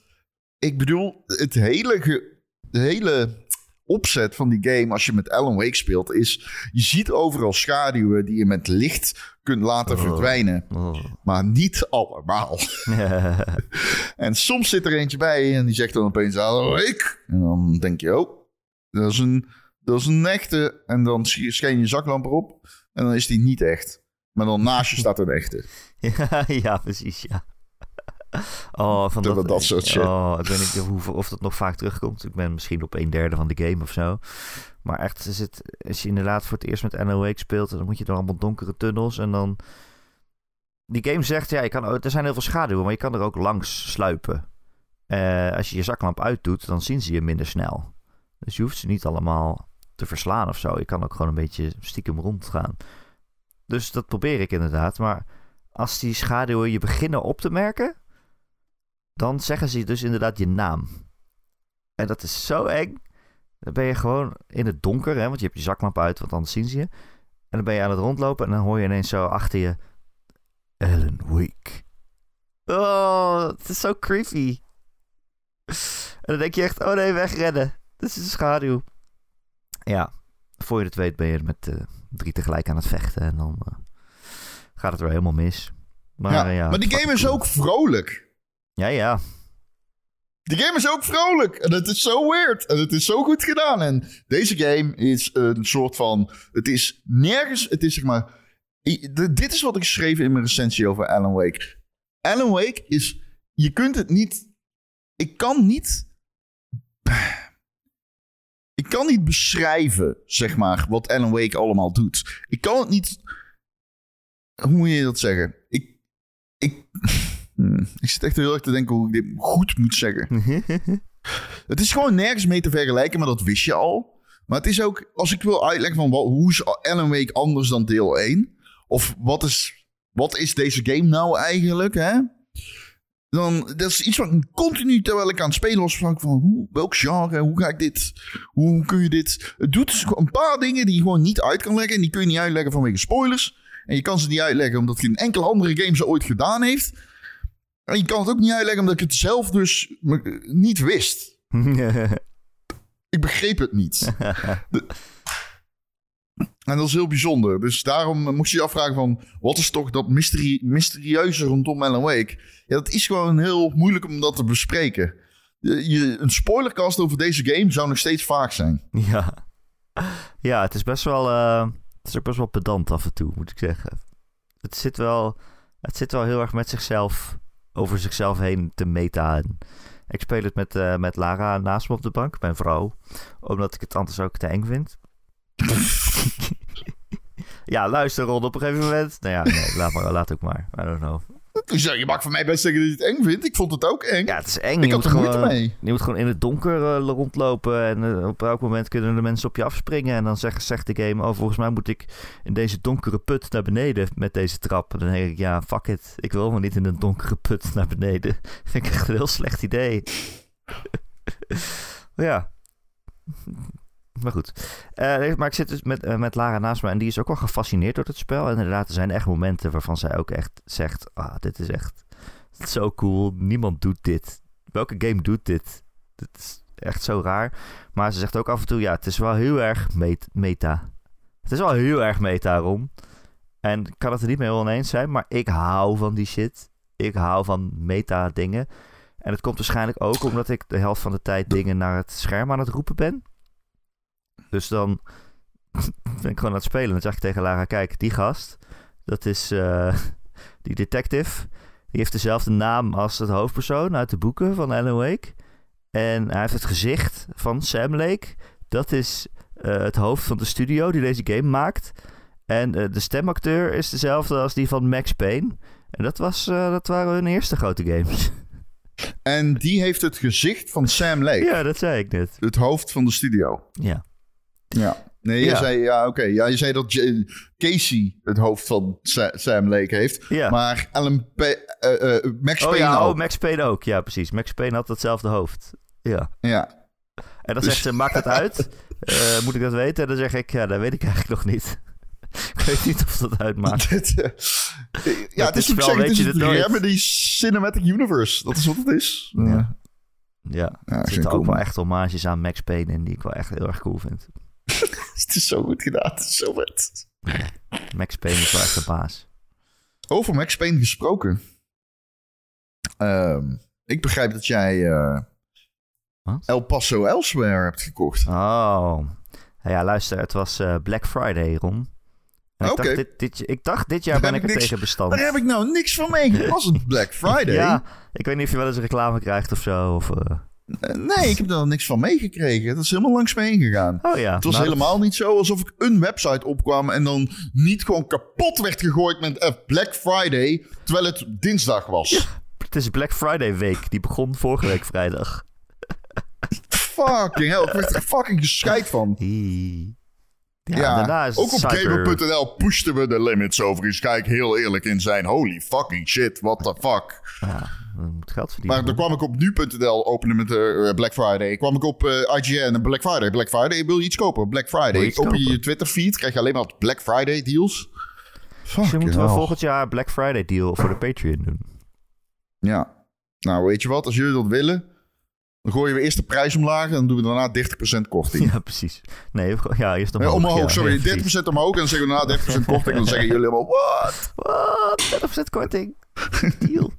Ik bedoel, het hele, ge- de hele opzet van die game als je met Alan Wake speelt... is je ziet overal schaduwen die je met licht kunt laten Oh. verdwijnen. Oh. Maar niet allemaal. En soms zit er eentje bij en die zegt dan opeens Alan Wake. En dan denk je, oh, dat is een, dat is een echte. En dan sch- schijn je zaklamp erop en dan is die niet echt. Maar dan naast je staat een echte. Ja, ja, precies, ja. Oh, van Dat- soort shit. Oh, ik weet niet hoe, of dat nog vaak terugkomt. Ik ben misschien op een derde van de game of zo. Maar echt, er zit, als je inderdaad voor het eerst met Wake speelt... dan moet je door allemaal donkere tunnels en dan... Die game zegt, ja, je kan, er zijn heel veel schaduwen, maar je kan er ook langs sluipen. Eh, als je je zaklamp uitdoet, dan zien ze je minder snel. Dus je hoeft ze niet allemaal te verslaan of zo. Je kan ook gewoon een beetje stiekem rondgaan. Dus dat probeer ik inderdaad. Maar als die schaduwen je beginnen op te merken, dan zeggen ze dus inderdaad je naam. En dat is zo eng. Dan ben je gewoon in het donker, hè, want je hebt je zaklamp uit, want anders zien ze je. En dan ben je aan het rondlopen en dan hoor je ineens zo achter je... Alan Wake. Oh, het is zo creepy. En dan denk je echt, oh nee, wegrennen. Dit is een schaduw. Ja, voor je het weet ben je met eh, drie tegelijk aan het vechten. En dan eh, gaat het weer helemaal mis. Maar, ja, ja, maar die game is cool. ook vrolijk. Ja, ja. Die game is ook vrolijk. En het is zo weird. En het is zo goed gedaan. En deze game is een soort van... Het is nergens... Het is zeg maar... Dit is wat ik schreef in mijn recensie over Alan Wake. Alan Wake is... Je kunt het niet... Ik kan niet... Ik kan niet beschrijven, zeg maar, wat Alan Wake allemaal doet. Ik kan het niet... Hoe moet je dat zeggen? Ik... Ik... Ik zit echt heel erg te denken hoe ik dit goed moet zeggen. Het is gewoon nergens mee te vergelijken, maar dat wist je al. Maar het is ook, als ik wil uitleggen van wat, hoe is Alan Wake anders dan deel 1? Of wat is, wat is deze game nou eigenlijk, hè? Dan, dat is iets wat ik continu, terwijl ik aan het spelen was, van, van hoe, welk genre, hoe ga ik dit, hoe kun je dit... Het doet dus een paar dingen die je gewoon niet uit kan leggen. En die kun je niet uitleggen vanwege spoilers. En je kan ze niet uitleggen omdat geen enkele andere game ze ooit gedaan heeft. En je kan het ook niet uitleggen omdat ik het zelf dus me- niet wist. Ik begreep het niet. De- en dat is heel bijzonder. Dus daarom moest je je afvragen van... wat is toch dat mysterie, mysterieuze rondom Alan Wake? Ja, dat is gewoon heel moeilijk om dat te bespreken. Je, een spoilercast over deze game zou nog steeds vaak zijn. ja. ja, het is best wel... eh, het is ook best wel pedant af en toe, moet ik zeggen. Het zit wel, het zit wel heel erg met zichzelf... over zichzelf heen te meta. En ik speel het met, eh, met Lara naast me op de bank, mijn vrouw. Omdat ik het anders ook te eng vind. Ja, luister Ron, op een gegeven moment... Nou ja, nee, laat, maar, laat ook maar. I don't know. Je mag van mij best zeggen dat je het eng vindt. Ik vond het ook eng. Ja, het is eng. ik je had moet er gewoon, mee. Je moet gewoon in het donker eh, rondlopen. En eh, op elk moment kunnen de mensen op je afspringen. En dan zegt, zegt de game: Oh, volgens mij moet ik in deze donkere put naar beneden met deze trap. En dan denk ik: Ja, fuck it. Ik wil helemaal niet in een donkere put naar beneden. Vind ik echt een heel slecht idee. Maar ja. Maar goed. Eh, maar ik zit dus met, eh, met Lara naast me. En die is ook wel gefascineerd door het spel. En inderdaad, er zijn echt momenten waarvan zij ook echt zegt: Ah, dit is echt zo cool. Niemand doet dit. Welke game doet dit? Dit is echt zo raar. Maar ze zegt ook af en toe, ja, het is wel heel erg met- meta. Het is wel heel erg meta, Ron. En ik kan het er niet mee oneens zijn, maar ik hou van die shit. Ik hou van meta dingen. En het komt waarschijnlijk ook omdat ik de helft van de tijd dingen naar het scherm aan het roepen ben. Dus dan ben ik gewoon aan het spelen. Dan zeg ik tegen Lara, kijk, die gast, dat is eh, die detective. Die heeft dezelfde naam als het hoofdpersoon uit de boeken van Alan Wake. En hij heeft het gezicht van Sam Lake. Dat is eh, het hoofd van de studio die deze game maakt. En eh, de stemacteur is dezelfde als die van Max Payne. En dat, was, dat waren hun eerste grote games. En die heeft het gezicht van Sam Lake. ja, dat zei ik net. Het hoofd van de studio. Ja. Ja. Nee, je Ja. zei, ja, oké. Ja, je zei dat J- Casey het hoofd van Sa- Sam Lake heeft. Ja. Maar Alan eh, eh, Max oh Payne ja, ook. oh, Max Payne ook. Ja, precies. Max Payne had hetzelfde hoofd. Ja. Ja. En dan Dus- zegt ze, maakt het uit? Eh, moet ik dat weten? En dan zeg ik, ja, dat weet ik eigenlijk nog niet. ik weet niet of dat uitmaakt. Dit, ja, het is is ook wel, weet het is je het het. Remedy Cinematic Universe. Dat is wat het is. Ja. Ja. Ja, er zitten het ook cool, wel echt hommages aan Max Payne in die ik wel echt heel erg cool vind. Het is zo goed gedaan. Het is zo vet. Max Payne is wel echt de baas. Over Max Payne gesproken. Ehm, ik begrijp dat jij eh, Wat? El Paso Elsewhere hebt gekocht. Oh. Ja, luister, het was eh, Black Friday, Ron. En ik, Oké. dacht, dit, dit, ik dacht, dit jaar Daar ben ik er niks- tegen bestand. Daar heb ik nou niks van meegekregen. Was het Black Friday? Ja, ik weet niet of je wel eens reclame krijgt of zo. Of, Eh, nee, ik heb er nog niks van meegekregen. Dat is helemaal langs me heen gegaan. Oh ja. Het was nou, helemaal niet zo alsof ik een website opkwam en dan niet gewoon kapot werd gegooid met eh, Black Friday, terwijl het dinsdag was. Het is Black Friday week. Die begon vorige week vrijdag. Fucking hell, ik werd er fucking gescheid van. Ja, Ja, ook op gamer.nl pushten we de limits overigens. Kijk heel eerlijk in zijn. Holy fucking shit, what the fuck. Ja, we moeten geld verdienen. Maar dan kwam ik op nu.nl openen met eh, Black Friday. Kwam ik op eh, IGN en Black Friday. Black Friday, wil je iets kopen? Black Friday. je je Twitter feed, krijg je alleen maar Black Friday deals. Misschien Fucking moeten we volgend jaar Black Friday deal voor de Patreon doen. Ja. Nou, weet je wat? Als jullie dat willen, dan gooien we eerst de prijs omlaag en dan doen we daarna 30% korting. Ja, precies. Nee, ja, eerst Ja, omhoog. omhoog, ja, sorry. ja, precies. 30% omhoog en dan zeggen we daarna 30% korting. En dan zeggen jullie allemaal, what? Wat? 30% korting. Deal.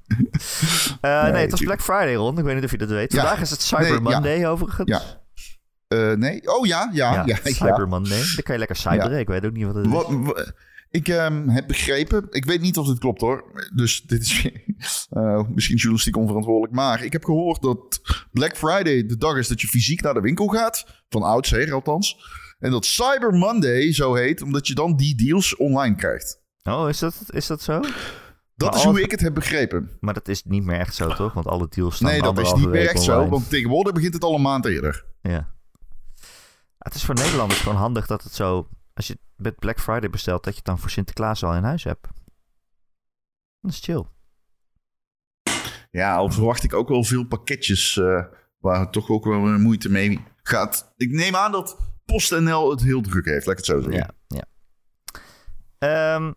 Eh, nee, Nee, het was. Black Friday, Ron. Ik weet niet of je dat weet. Vandaag is het Cyber. Monday, overigens. Ja. Eh, nee? Oh ja, ja, ja. ja, Cyber Monday. Dan kan je lekker cyberen. Ik weet ook niet wat het is. Wat, ik ehm, heb begrepen, ik weet niet of dit klopt hoor, dus dit is eh, misschien journalistiek onverantwoordelijk, maar ik heb gehoord dat Black Friday de dag is dat je fysiek naar de winkel gaat, van oudsher althans, en dat Cyber Monday zo heet, omdat je dan die deals online krijgt. Oh, is dat, is dat zo? Dat is hoe ik het heb begrepen. Maar dat is niet meer echt zo, toch? Want alle deals staan Nee, dat is niet meer echt zo, want tegenwoordig begint het al een maand eerder. Ja. Het is voor Nederlanders gewoon handig dat het zo... Als je met Black Friday bestelt, dat je het dan voor Sinterklaas al in huis hebt. Dat is chill. Ja, al verwacht ik ook wel veel pakketjes eh, waar toch ook wel moeite mee gaat. Ik neem aan dat PostNL het heel druk heeft, laat ik het zo zeggen. Ja, ja. Ehm,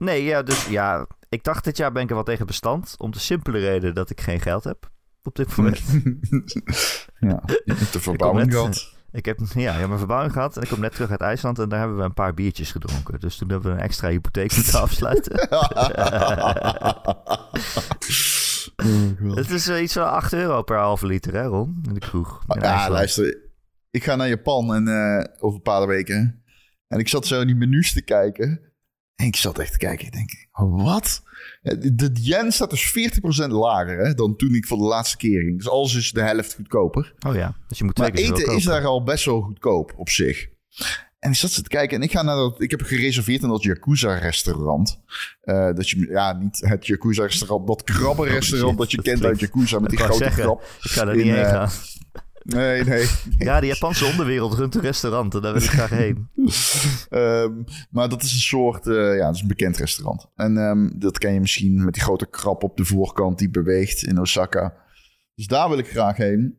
nee, ja, dus ja... Ik dacht dit jaar ben ik er wel tegen bestand. Om de simpele reden dat ik geen geld heb. Op dit moment. ja, de verbouwing net, gehad. Ik heb ja, ik heb mijn verbouwing gehad en ik kom net terug uit IJsland en daar hebben we een paar biertjes gedronken. Dus toen hebben we een extra hypotheek moeten afsluiten. Het is eh, iets van 8 euro per halve liter, hè Ron? In de kroeg. in ja, IJsland. luister. Ik ga naar Japan en, eh, over een paar weken. En ik zat zo in die menus te kijken. En ik zat echt te kijken. Ik denk, wat? De de yen staat dus 40% lager hè, dan toen ik voor de laatste keer ging. Dus alles is de helft goedkoper. Oh ja, dus je moet twee Maar eten is daar al best wel goedkoop op zich. En ik zat zo te kijken en ik ga naar dat. Ik heb gereserveerd in dat Yakuza-restaurant. Eh, dat je, ja, niet het Yakuza-restaurant, dat krabbenrestaurant shit, dat je kent uit Yakuza met die grote zeggen, krab. Ik ga er in, niet heen eh, gaan. Nee, nee. Ja, de Japanse onderwereld runt een restaurant en daar wil ik graag heen. Ehm, maar dat is een soort, eh, ja, dat is een bekend restaurant. En ehm, dat ken je misschien met die grote krab op de voorkant die beweegt in Osaka. Dus daar wil ik graag heen.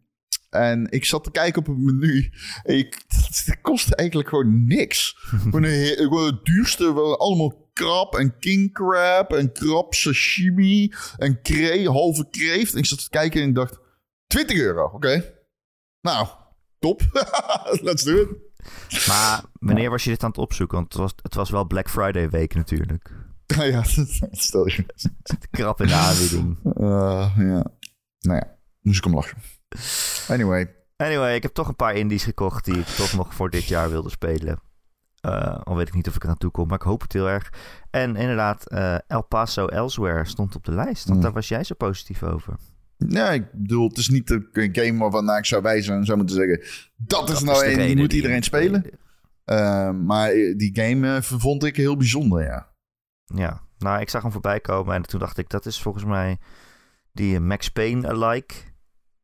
En ik zat te kijken op het menu. En ik, het kostte eigenlijk gewoon niks. gewoon, het duurste, wel allemaal krab en king crab en krab sashimi en kree, halve kreeft. En ik zat te kijken en ik dacht, 20 euro, oké. Nou, top. Let's do it. Maar wanneer was je dit aan het opzoeken? Want het was, het was wel Black Friday week natuurlijk. Ja, ja, stel je. Krap in de aanbieding. Uh, ja. Nou ja, moest ik om lachen. Anyway. Anyway, ik heb toch een paar indies gekocht die ik toch nog voor dit jaar wilde spelen. Eh, al weet ik niet of ik eraan toe kom, maar ik hoop het heel erg. En inderdaad, eh, El Paso Elsewhere stond op de lijst. Want Mm. daar was jij zo positief over. Nee, ik bedoel, het is niet een game waarvan ik zou wijzen en zou moeten zeggen... Dat is nou één, die moet iedereen spelen. Uh, maar die game eh, vond ik heel bijzonder, ja. Ja, nou, ik zag hem voorbij komen en toen dacht ik, dat is volgens mij die eh, Max Payne alike.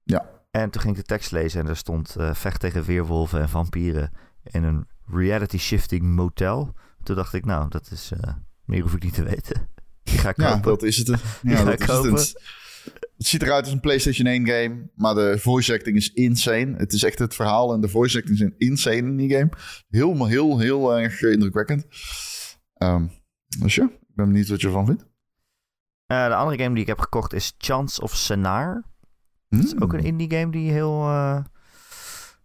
Ja. En toen ging ik de tekst lezen en daar stond eh, vecht tegen weerwolven en vampieren in een reality shifting motel. Toen dacht ik, nou, dat is, eh, meer hoef ik niet te weten. Die ga ik Ja, kopen. dat is het. Ja, ga dat is het. Het ziet eruit als een PlayStation 1 game, maar de voice acting is insane. Het is echt het verhaal en de voice acting zijn insane in die game. Heel, heel, heel erg indrukwekkend. Ehm, dus ja, ik ben benieuwd wat je ervan vindt. Eh, de andere game die ik heb gekocht is Chance of Senar. Dat is ook een indie game die heel... eh,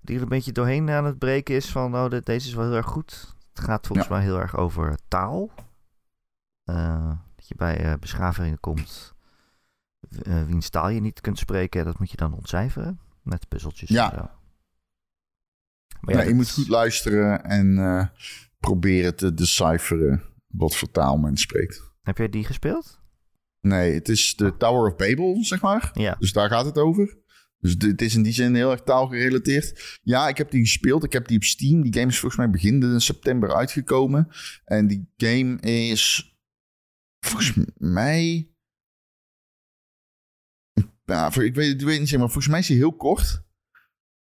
die er een beetje doorheen aan het breken is van... Oh, dit, deze is wel heel erg goed. Het gaat volgens mij heel erg over taal. Eh, dat je bij beschavingen komt... eh, wiens taal je niet kunt spreken. Dat moet je dan ontcijferen. Met puzzeltjes Ja. en zo. Maar Ja, je moet goed luisteren en eh, proberen te decipheren wat voor taal men spreekt. Heb jij die gespeeld? Nee, het is de Tower of Babel, zeg maar. Ja. Dus daar gaat het over. Dus het is in die zin heel erg taalgerelateerd. Ja, ik heb die gespeeld. Ik heb die op Steam. Die game is volgens mij begin september uitgekomen. En die game is volgens mij... Voor- ik weet, ik weet niet maar volgens mij is hij heel kort.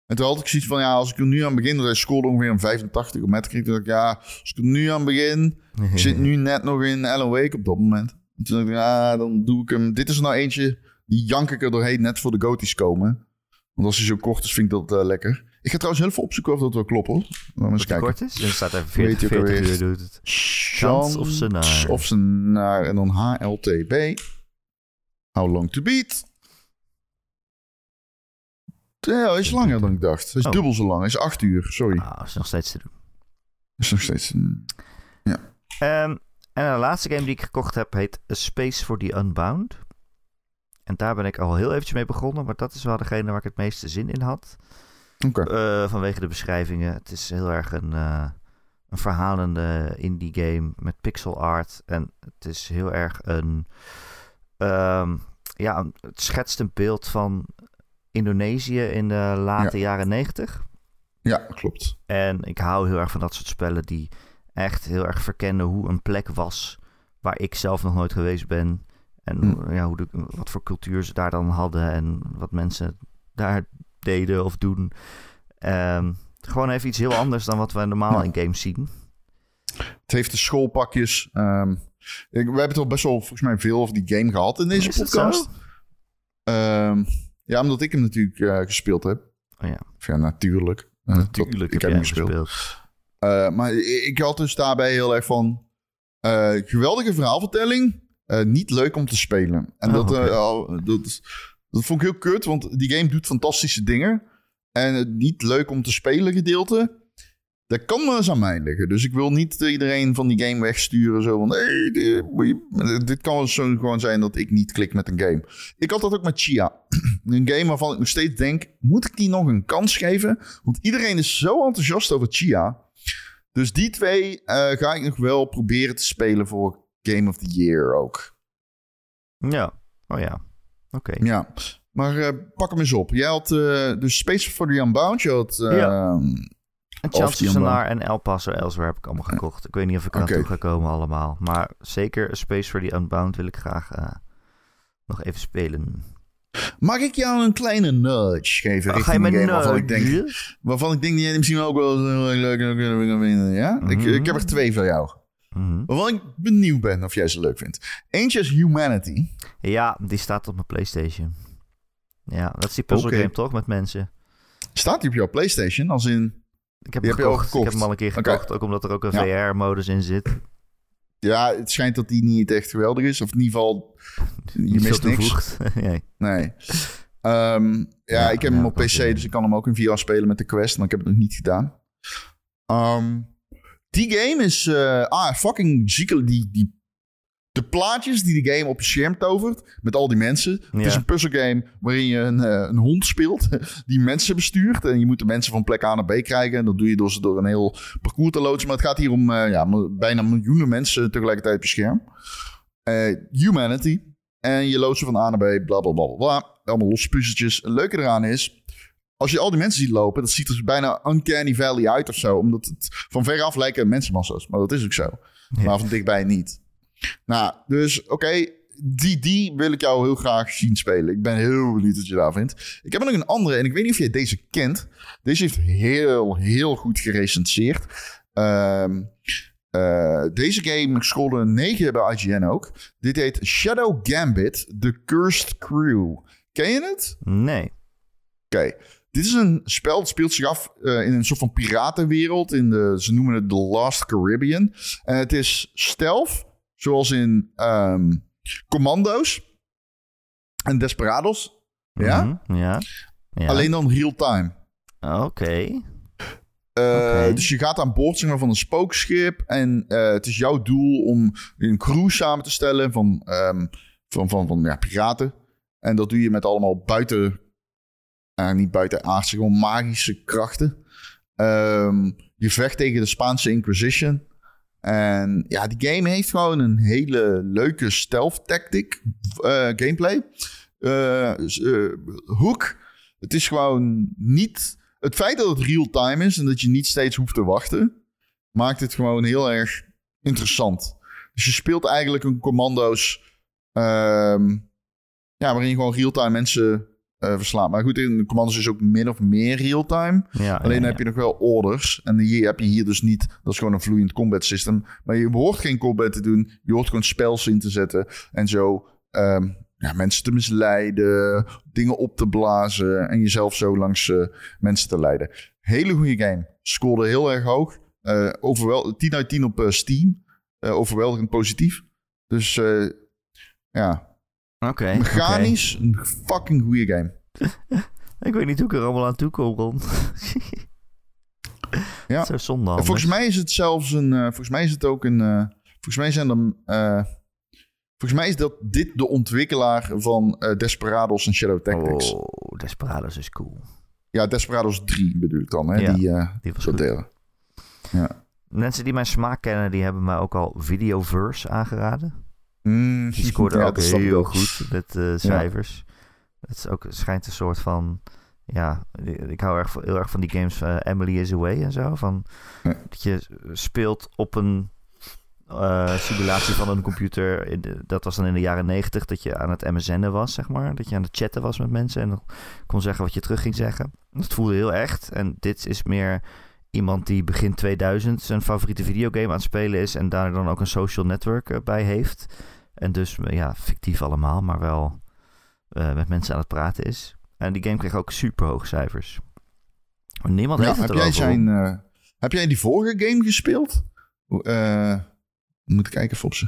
En toen had ik zoiets van, ja, als ik er nu aan begin... dan scoorde ongeveer een 85 op Metacritic. Toen dacht ik, ja, als ik er nu aan begin... Ik zit nu net nog in Alan Wake op dat moment. En toen dacht ik, ja, dan doe ik hem. Dit is er nou eentje, die jank ik er doorheen net voor de goties komen. Want als hij zo kort is, vind ik dat eh, lekker. Ik ga trouwens heel veel opzoeken of dat wel klopt, hoor. Laten we eens kijken. kort is? Er staat even Hoe heet 40, die ook 40 alweer? uur doet het. Chance of Senaar. Of en dan HLTB. How long to beat. Ja, is langer dan ik dacht. Is Oh. dubbel zo lang. Is acht uur, sorry. Ah, is nog steeds te doen. is nog steeds... een- Ehm, en de laatste game die ik gekocht heb heet A Space for the Unbound. En daar ben ik al heel eventjes mee begonnen. Maar dat is wel degene waar ik het meeste zin in had. Oké. Eh, vanwege de beschrijvingen. Het is heel erg een, eh, een verhalende indie game met pixel art. En het is heel erg een... ehm, ja, het schetst een beeld van Indonesië in de late jaren negentig. Ja, klopt. En ik hou heel erg van dat soort spellen die echt heel erg verkennen hoe een plek was waar ik zelf nog nooit geweest ben. En Hm. ja, hoe de, wat voor cultuur ze daar dan hadden en wat mensen daar deden of doen. Ehm, gewoon even iets heel anders dan wat we normaal Ja. in games zien. Het heeft de schoolpakjes. Ehm, ik, we hebben het al best wel volgens mij veel over die game gehad in deze Is podcast. zo? Ja, omdat ik hem natuurlijk eh, gespeeld heb. Oh ja, Of ja, natuurlijk. Eh, natuurlijk ik heb heb jij hem gespeeld. gespeeld. Eh, maar ik, ik had dus daarbij heel erg van... geweldige verhaalvertelling. niet leuk om te spelen. En Oh, dat, dat, dat vond ik heel kut, want die game doet fantastische dingen. En het niet leuk om te spelen gedeelte... Dat kan wel eens aan mij liggen. Dus ik wil niet iedereen van die game wegsturen. Zo van, hey, dit, dit kan zo gewoon zijn dat ik niet klik met een game. Ik had dat ook met Chia. Een game waarvan ik nog steeds denk... moet ik die nog een kans geven? Want iedereen is zo enthousiast over Chia. Dus die twee eh, ga ik nog wel proberen te spelen voor Game of the Year ook. Ja, oh ja. Oké. Ja, maar eh, pak hem eens op. Jij had uh, dus Space for the Unbound. Je had... Ja. Andere. Sonar en El Paso Elsewhere heb ik allemaal gekocht. Ik weet niet of ik er naartoe ga komen allemaal. Maar zeker Space for the Unbound wil ik graag eh, nog even spelen. Mag ik jou een kleine nudge geven Oh, ga je een game waarvan ik, denk, waarvan ik denk dat jij misschien ook wel leuk zou kunnen vinden? Ja? ik, ik heb er twee voor jou. Mhm. Waarvan ik benieuwd ben of jij ze leuk vindt. Eentje is Humanity. Ja, die staat op mijn PlayStation. Ja, dat is die puzzle Oké. game toch met mensen. Staat die op jouw PlayStation? Als in... Ik heb hem heb gekocht. Ik heb hem al een keer gekocht. Ook omdat er ook een Ja. VR-modus in zit. Ja, het schijnt dat die niet echt geweldig is. Of in ieder geval, je Niet mist niks. nee. Nee. Ehm, ja, Ja, ik heb ja, hem op PC, dus ik kan hem ook in VR spelen met de Quest. Maar ik heb het nog niet gedaan. Ehm, die game is... eh, ah, fucking zieke... Die, die, de plaatjes die de game op je scherm tovert. Met al die mensen. Het is een puzzelgame waarin je een, eh, een hond speelt. Die mensen bestuurt. En je moet de mensen van plek A naar B krijgen. En dat doe je door ze door een heel parcours te loodsen. Maar het gaat hier om eh, ja, bijna miljoenen mensen tegelijkertijd op je scherm. Eh, Humanity. En je loopt ze van A naar B, bla bla bla bla, bla. Allemaal losse puzzeltjes. Het leuke eraan is, als je al die mensen ziet lopen, dat ziet er bijna Uncanny Valley uit of zo. Omdat het van veraf lijken mensenmassa's. Maar dat is ook zo. Ja. Maar van dichtbij niet. Nou, dus oké, die, die wil ik jou heel graag zien spelen. Ik ben heel benieuwd wat je daar vindt. Ik heb nog een andere en ik weet niet of jij deze kent. Deze heeft heel, heel goed gerecenseerd. Ehm, eh, deze game scoorde een 9 bij IGN ook. Dit heet Shadow Gambit, The Cursed Crew. Ken je het? Nee. Oké. Dit is een spel dat speelt zich af eh, in een soort van piratenwereld. In de, ze noemen het The Last Caribbean. En het is stealth, zoals in ehm, Commando's en Desperados. Ja? Mhm, Ja. ja. Alleen dan real-time. Oké. Eh, Oké. Dus je gaat aan boord zeg maar, van een spookschip. En eh, het is jouw doel om een crew samen te stellen van, ehm, van, van, van ja, piraten. En dat doe je met allemaal buiten... eh, niet buitenaardse, gewoon magische krachten. Ehm, je vecht tegen de Spaanse Inquisition. En ja, die game heeft gewoon een hele leuke stealth tactic eh, gameplay. Eh, hoek. Het is gewoon niet... Het feit dat het real-time is en dat je niet steeds hoeft te wachten... maakt het gewoon heel erg interessant. Dus je speelt eigenlijk een commando's... ehm, ja, waarin je gewoon real-time mensen eh, verslaat. Maar goed, in de commando's is ook min of meer real-time. Ja, Alleen ja, heb je nog wel orders. En die heb je hier dus niet. Dat is gewoon een vloeiend combat system. Maar je hoort geen combat te doen. Je hoort gewoon spels in te zetten. En zo ehm, ja, mensen te misleiden. Dingen op te blazen. En jezelf zo langs eh, mensen te leiden. Hele goede game. Scoorde heel erg hoog. Eh overwel 10 uit 10 op Steam. Overweldigend positief. Dus ja, Oké. mechanisch een fucking goede game. Ik weet niet hoe ik er allemaal aan toe kom, Ron. Ja. Zo zonde En volgens mij is het zelfs een. eh, volgens mij is het ook een. eh, volgens mij zijn er. eh, Volgens mij is dat dit de ontwikkelaar van Desperados en Shadow Tactics. Oh, Desperados is cool. Ja, Desperados 3 bedoel ik dan, hè? Ja, die, Die was dat goed. delen. Ja. Mensen die mijn smaak kennen, die hebben mij ook al Videoverse aangeraden. Mm, Die scoorde ja, ook heel goed met eh, cijfers. Het is ook, schijnt een soort van... Ja, ik hou erg, heel erg van die games eh, Emily is Away en zo. Van, Ja. Dat je speelt op een eh, simulatie van een computer. In de- dat was dan in de jaren negentig dat je aan het MSN'en was, zeg maar. Dat je aan het chatten was met mensen en dan kon zeggen wat je terug ging zeggen. Dat voelde heel echt. En dit is meer iemand die begin 2000 zijn favoriete videogame aan het spelen is... en daar dan ook een social network eh, bij heeft. En dus, eh, ja, fictief allemaal, maar wel eh, met mensen aan het praten is. En die game kreeg ook super hoge cijfers. Maar niemand Ja, heeft het heb, jij zijn, heb jij die vorige game gespeeld? Eh, moet ik kijken even op ze.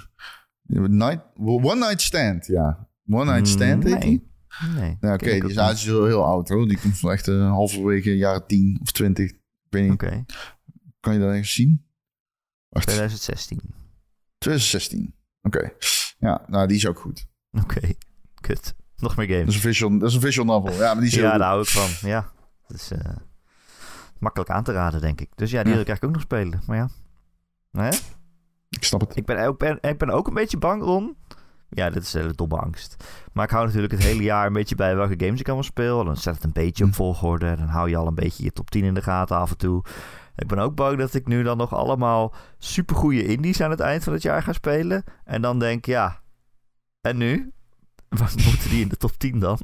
Night, One Night Stand, ja. One Night Stand nee. Nee. Ja, oké, die is, is heel, oud hoor. Die komt van echt uh, halverwege jaren 10 of 20. Weet niet, kan je dat even zien? Wacht, 2016. 2016. Oké. Ja, nou die is ook goed. Oké, kut. Nog meer Dat games. is een visual, dat is een visual novel. Ja, maar die is Ja, daar hou ik van. Ja, het is eh, makkelijk aan te raden, denk ik. Dus ja, die Ja. wil ik eigenlijk ook nog spelen. Maar ja. Ik snap het. Ik, ben ook, ben, ik ben ook een beetje bang, Ron. Ja, dit is een hele domme angst. Maar ik hou natuurlijk het hele jaar een beetje bij welke games ik allemaal speel. Dan zet het een beetje op Hm. volgorde. Dan hou je al een beetje je top 10 in de gaten af en toe. Ik ben ook bang dat ik nu dan nog allemaal supergoeie indies aan het eind van het jaar ga spelen. En dan denk, ja, en nu? Waar moeten die in de top 10 dan?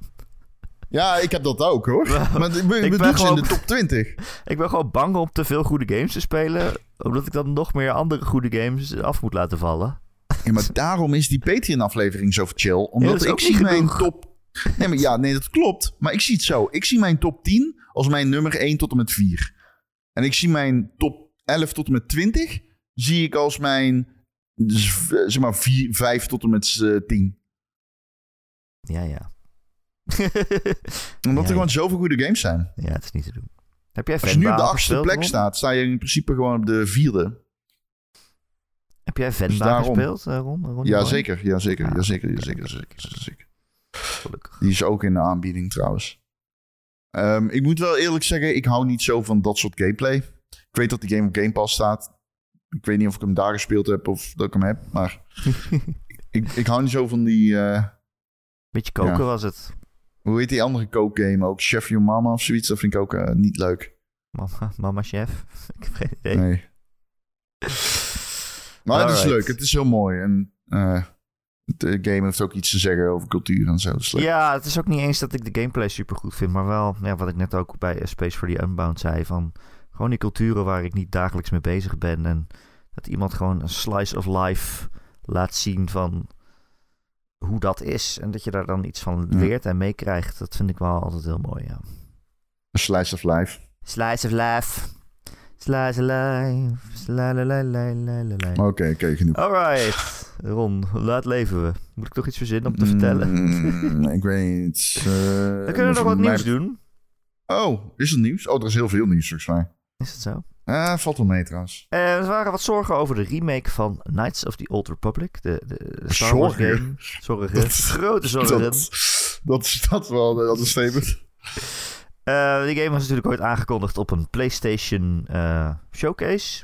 Ja, ik heb dat ook hoor. Maar ik ben, Ik ben in gewoon- de top 20. Ik ben gewoon bang om te veel goede games te spelen. Omdat ik dan nog meer andere goede games af moet laten vallen. Ja, maar daarom is die Patreon-aflevering zo chill. Omdat ik zie mijn genoeg. top... Nee, maar ja, nee, dat klopt. Maar ik zie het zo. Ik zie mijn top 10 als mijn nummer 1 tot en met 4. En ik zie mijn top 11 tot en met 20... zie ik als mijn, zeg maar, 4, 5 tot en met eh, 10. Ja, ja. Omdat Ja, er gewoon zoveel goede games zijn. ja, het is niet te doen. Heb jij Als je nu op de achtste plek staat... sta je in principe gewoon op de vierde. Heb jij Venba Dus daarom. gespeeld, eh, Ron? Ron Ja, zeker. Ja, zeker. Ah, Ja, zeker. Ja, zeker. zeker, zeker. Gelukkig. Die is ook in de aanbieding trouwens. Ehm, ik moet wel eerlijk zeggen, ik hou niet zo van dat soort gameplay. Ik weet dat die game op Game Pass staat. Ik weet niet of ik hem daar gespeeld heb of dat ik hem heb. Maar ik, ik hou niet zo van die... eh, Beetje koken Ja. was het. hoe heet die andere kookgame ook? Chef Your Mama of zoiets. Dat vind ik ook eh, niet leuk. Mama, mama chef. ik heb geen idee. Nee. Maar het is leuk. Het is heel mooi. En eh, de game heeft ook iets te zeggen over cultuur en zo. Leuk. Ja, het is ook niet eens dat ik de gameplay super goed vind. Maar wel, ja, wat ik net ook bij Space for the Unbound zei. Van gewoon die culturen waar ik niet dagelijks mee bezig ben. En dat iemand gewoon een slice of life laat zien van hoe dat is. En dat je daar dan iets van leert en meekrijgt. Dat vind ik wel altijd heel mooi, ja. Een slice of life. Slice of life. Slice. Slalalalalala. Oké, oké, genoeg. Alright. Ron, laat leven we. Moet ik toch iets verzinnen om te vertellen? Mm, ik weet niet. eh, Dan kunnen we nog wat mij- nieuws doen. Oh, is er nieuws? Oh, er is heel veel nieuws volgens mij. Is het zo? Ah, valt wel mee trouwens. Eh, er waren wat zorgen over de remake van Knights of the Old Republic. De, de, de Star Wars Zorgen? game. Zorgen. Dat- Grote zorgen. Dat, dat is dat wel dat is statement. Eh, die game was natuurlijk ooit aangekondigd op een PlayStation eh, showcase.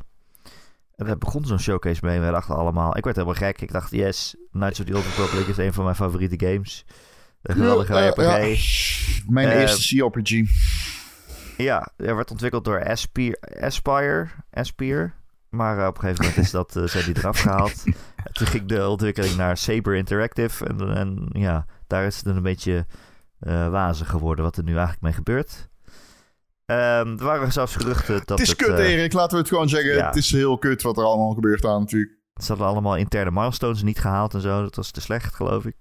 En daar begon zo'n showcase mee. We dachten allemaal... Ik werd helemaal gek. Ik dacht, yes, Knights of the Old Republic is een van mijn favoriete games. Een geweldige Ja, RPG. ja. Mijn Eh, eerste CRPG. Ja, er werd ontwikkeld door Aspire. Aspire, Aspire. Maar eh, op een gegeven moment is dat, eh, zijn die eraf gehaald. En Toen ging de ontwikkeling naar Saber Interactive. En, en ja, daar is het een beetje eh wazig geworden wat er nu eigenlijk mee gebeurt. Ehm, er waren zelfs geruchten dat het is kut, eh, Erik. Laten we het gewoon zeggen. ja. Het is heel kut wat er allemaal gebeurt aan natuurlijk. Ze hadden allemaal interne milestones niet gehaald en zo. Dat was te slecht, geloof ik.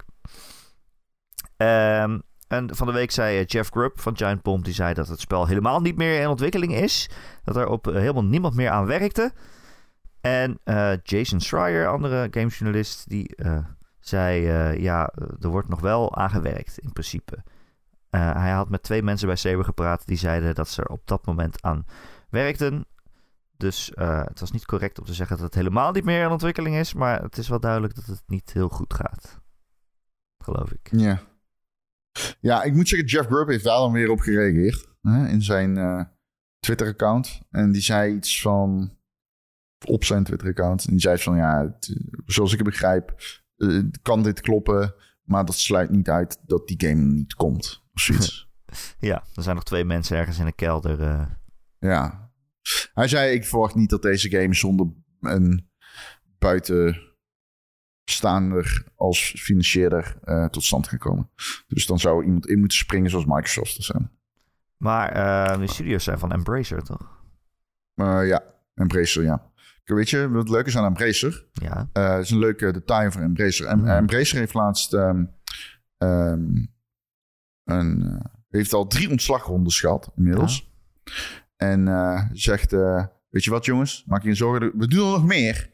Ehm, en van de week zei eh, Jeff Grubb van Giant Bomb... die zei dat het spel helemaal niet meer in ontwikkeling is. Dat er op eh, helemaal niemand meer aan werkte. En eh, Jason Schreier, andere gamesjournalist... die eh, zei... eh, ja, er wordt nog wel aan gewerkt, in principe. Eh, hij had met twee mensen bij Saber gepraat... die zeiden dat ze er op dat moment aan werkten... Dus eh, het was niet correct om te zeggen dat het helemaal niet meer in ontwikkeling is. Maar het is wel duidelijk dat het niet heel goed gaat. Geloof ik. Ja. Ja, ik moet zeggen, Jeff Grubb heeft daar dan weer op gereageerd. Hè, in zijn eh, Twitter-account. En die zei iets van... Op zijn Twitter-account. En die zei van, ja, zoals ik het begrijp... kan dit kloppen. Maar dat sluit niet uit dat die game niet komt. Of zoiets. Ja, er zijn nog twee mensen ergens in een kelder. eh, ja. Hij zei, ik verwacht niet dat deze game zonder een buitenstaander als financierder eh, tot stand kan komen. Dus dan zou iemand in moeten springen zoals Microsoft er zijn. Maar eh de studio's zijn van Embracer, toch? Maar ja, Embracer, ja. Weet je wat het leuke is aan Embracer? Ja. Eh het is een leuke detail voor Embracer. Em- Mhm. Embracer heeft laatst... ehm, ehm, een, eh, heeft al drie ontslagrondes gehad inmiddels. En eh, zegt... eh, weet je wat jongens? Maak je geen zorgen. We doen er nog meer.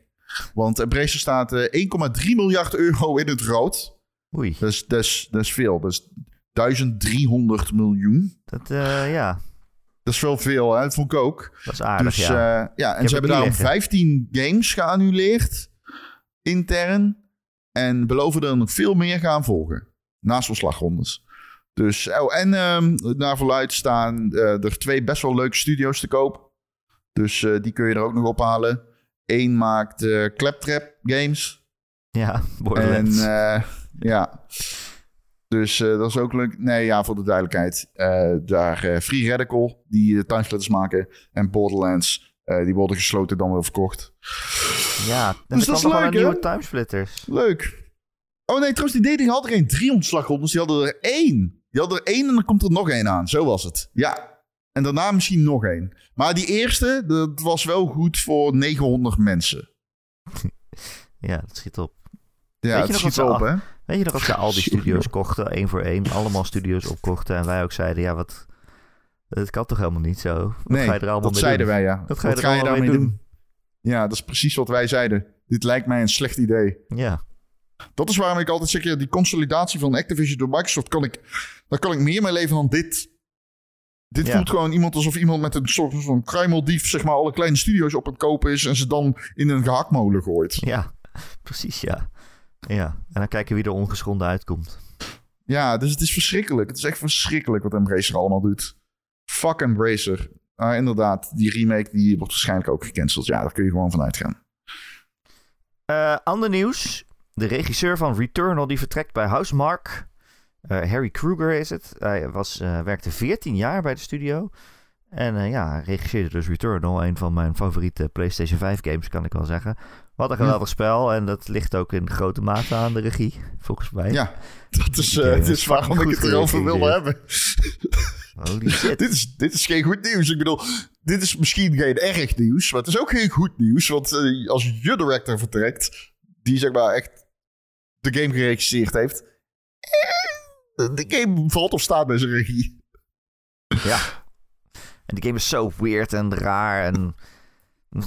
Want Embracer staat eh, 1,3 miljard euro in het rood. Oei. Dat is, dat is, dat is veel. Dat is 1300 miljoen. Dat, ja, Dat is wel veel, hè? Dat vond ik ook. dat is aardig, dus ja. ja, ja en ze hebben daarom niet liggen. 15 games geannuleerd intern. En beloven er nog veel meer gaan volgen. Naast ontslagrondes. Dus, oh, en ehm naar verluid staan eh, er twee best wel leuke studio's te koop. Dus eh, die kun je er ook nog ophalen. Eén maakt eh Claptrap Games. ja, En Borderlands. eh, ja, dus dat is ook leuk. Nee, ja, voor de duidelijkheid. daar Free Radical, die uh, timesplitters maken. En Borderlands, die worden gesloten dan weer verkocht. ja, en dus er dat is leuk, nieuwe timesplitters. Leuk. Oh nee, trouwens, die dating hadden geen drie ontslagrondes. Die hadden er één. Die hadden er één en dan komt er nog één aan. Zo was het. Ja. En daarna misschien nog één. Maar die eerste, dat was wel goed voor 900 mensen. Ja, dat schiet op. Ja, Weet je het nog schiet ze op, hè? Weet je nog als ze al die studio's kochten, één voor één, allemaal studio's opkochten en wij ook zeiden, ja, wat, dat kan toch helemaal niet zo? Wat Nee, ga je er allemaal dat mee zeiden doen? wij, ja. Wat ga je er allemaal daarmee mee doen? Ja, dat is precies wat wij zeiden. Dit lijkt mij een slecht idee. Ja, Dat is waarom ik altijd zeg, ja, die consolidatie van Activision door Microsoft, kan ik, daar kan ik meer mee leven dan dit. Dit Ja. voelt gewoon iemand alsof iemand met een soort van kruimeldief, zeg maar, alle kleine studio's op het kopen is en ze dan in een gehaktmolen gooit. ja, precies, ja. Ja, en dan kijken wie er ongeschonden uitkomt. Ja, dus het is verschrikkelijk. Het is echt verschrikkelijk wat Embracer allemaal doet. Fuck Embracer. Maar inderdaad, die remake die wordt waarschijnlijk ook gecanceld. Ja, daar kun je gewoon van uitgaan. Eh, ander nieuws. De regisseur van Returnal die vertrekt bij Housemark. Eh, Harry Kruger is het. Hij was, eh, werkte 14 jaar bij de studio. En eh, ja, regisseerde dus Returnal. Een van mijn favoriete PlayStation 5 games, kan ik wel zeggen. Wat een geweldig spel. En dat ligt ook in grote mate aan de regie, volgens mij. Ja, dat is, game het is waarom ik het erover geregisseerd. hebben. Holy shit. dit, is, dit is geen goed nieuws. Ik bedoel, dit is misschien geen erg nieuws, maar het is ook geen goed nieuws. Want eh, als je director vertrekt, die zeg maar echt de game geregisseerd heeft, eh, de game valt of staat bij zijn regie. Ja. En die game is zo weird en raar. En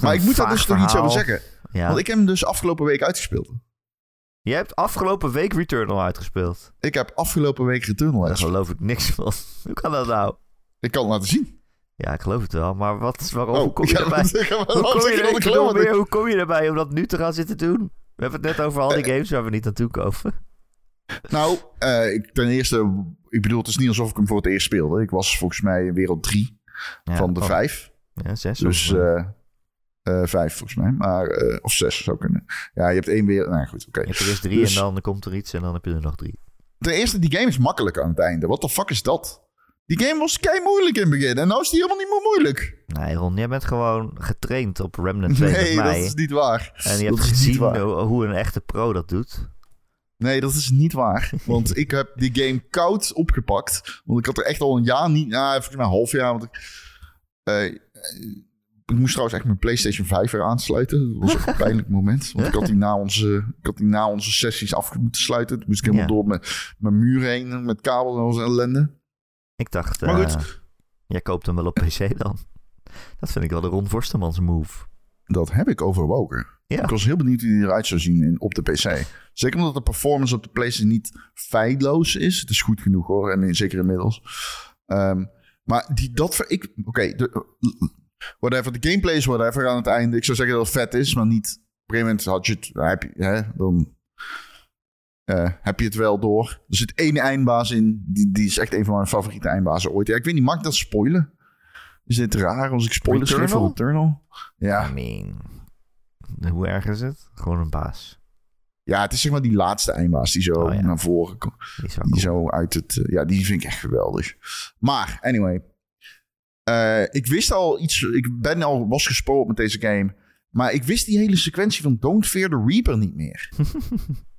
Maar ik moet daar dus toch iets over zeggen. Ja. Want ik heb hem dus afgelopen week uitgespeeld. Je hebt afgelopen week Returnal uitgespeeld. Ik heb afgelopen week Returnal Daar uitgespeeld. geloof ik niks van. Hoe kan dat nou? Ik kan het laten zien. Ja, ik geloof het wel. Maar wat, waarom, hoe kom je erbij? waarom kom, je, er- meer, hoe kom je erbij om dat nu te gaan zitten doen? We hebben het net over al die games waar we niet naartoe komen. Nou, eh, ik, ten eerste, ik bedoel, het is niet alsof ik hem voor het eerst speelde. Ik was volgens mij in wereld 3 Ja, van de oh, vijf. Ja, zes. Dus eh, eh eh, vijf volgens mij. Maar, eh, of zes zou kunnen. Ja, je hebt één weer. Nou goed, oké. je hebt er eerst drie dus- en dan komt er iets en dan heb je er nog drie. Ten eerste, die game is makkelijk aan het einde. Wat de fuck is dat? Die game was kei moeilijk in het begin. En nou is die helemaal niet meer moeilijk. Nee, Ron, jij bent gewoon getraind op Remnant 2 Nee, dat is niet waar. En je dat hebt gezien hoe, een echte pro dat doet. Nee, dat is niet waar. Want ik heb die game koud opgepakt. Want ik had er echt al een jaar niet... Nou, volgens mij een half jaar. Want ik, eh, ik moest trouwens echt mijn PlayStation 5 weer aansluiten. Dat was ook een pijnlijk moment. Want ik had die na onze, ik had die na onze sessies af moeten sluiten. Toen moest ik helemaal Ja. door mijn, mijn muur heen met kabel en zijn ellende. Ik dacht, Maar eh, jij koopt hem wel op PC dan. Dat vind ik wel de Ron Forstemans move. Dat heb ik overwogen. Ja. Ik was heel benieuwd hoe die eruit zou zien in, op de PC. Zeker omdat de performance op de PlayStation niet feilloos is. Het is goed genoeg hoor, en zeker inmiddels. Ehm, maar die, dat... ver- Ik, Oké, de- whatever. De gameplay is whatever aan het einde. Ik zou zeggen dat het vet is, maar niet... Op een gegeven moment had je het, heb je, hè, dan eh, heb je het wel door. Er zit één eindbaas in. Die, die is echt een van mijn favoriete eindbazen ooit. Ja, ik weet niet, mag ik dat spoilen? Is dit raar als ik spoilers geef voor Returnal? Ja. I mean, hoe erg is het? Gewoon een baas. ja, het is zeg maar die laatste eindbaas die zo Oh, ja. naar voren komt. Die cool. zo uit het... eh, ja, die vind ik echt geweldig. Maar, anyway. Eh, ik wist al iets... Ik ben al was gespoord met deze game. Maar ik wist die hele sequentie van Don't Fear the Reaper niet meer.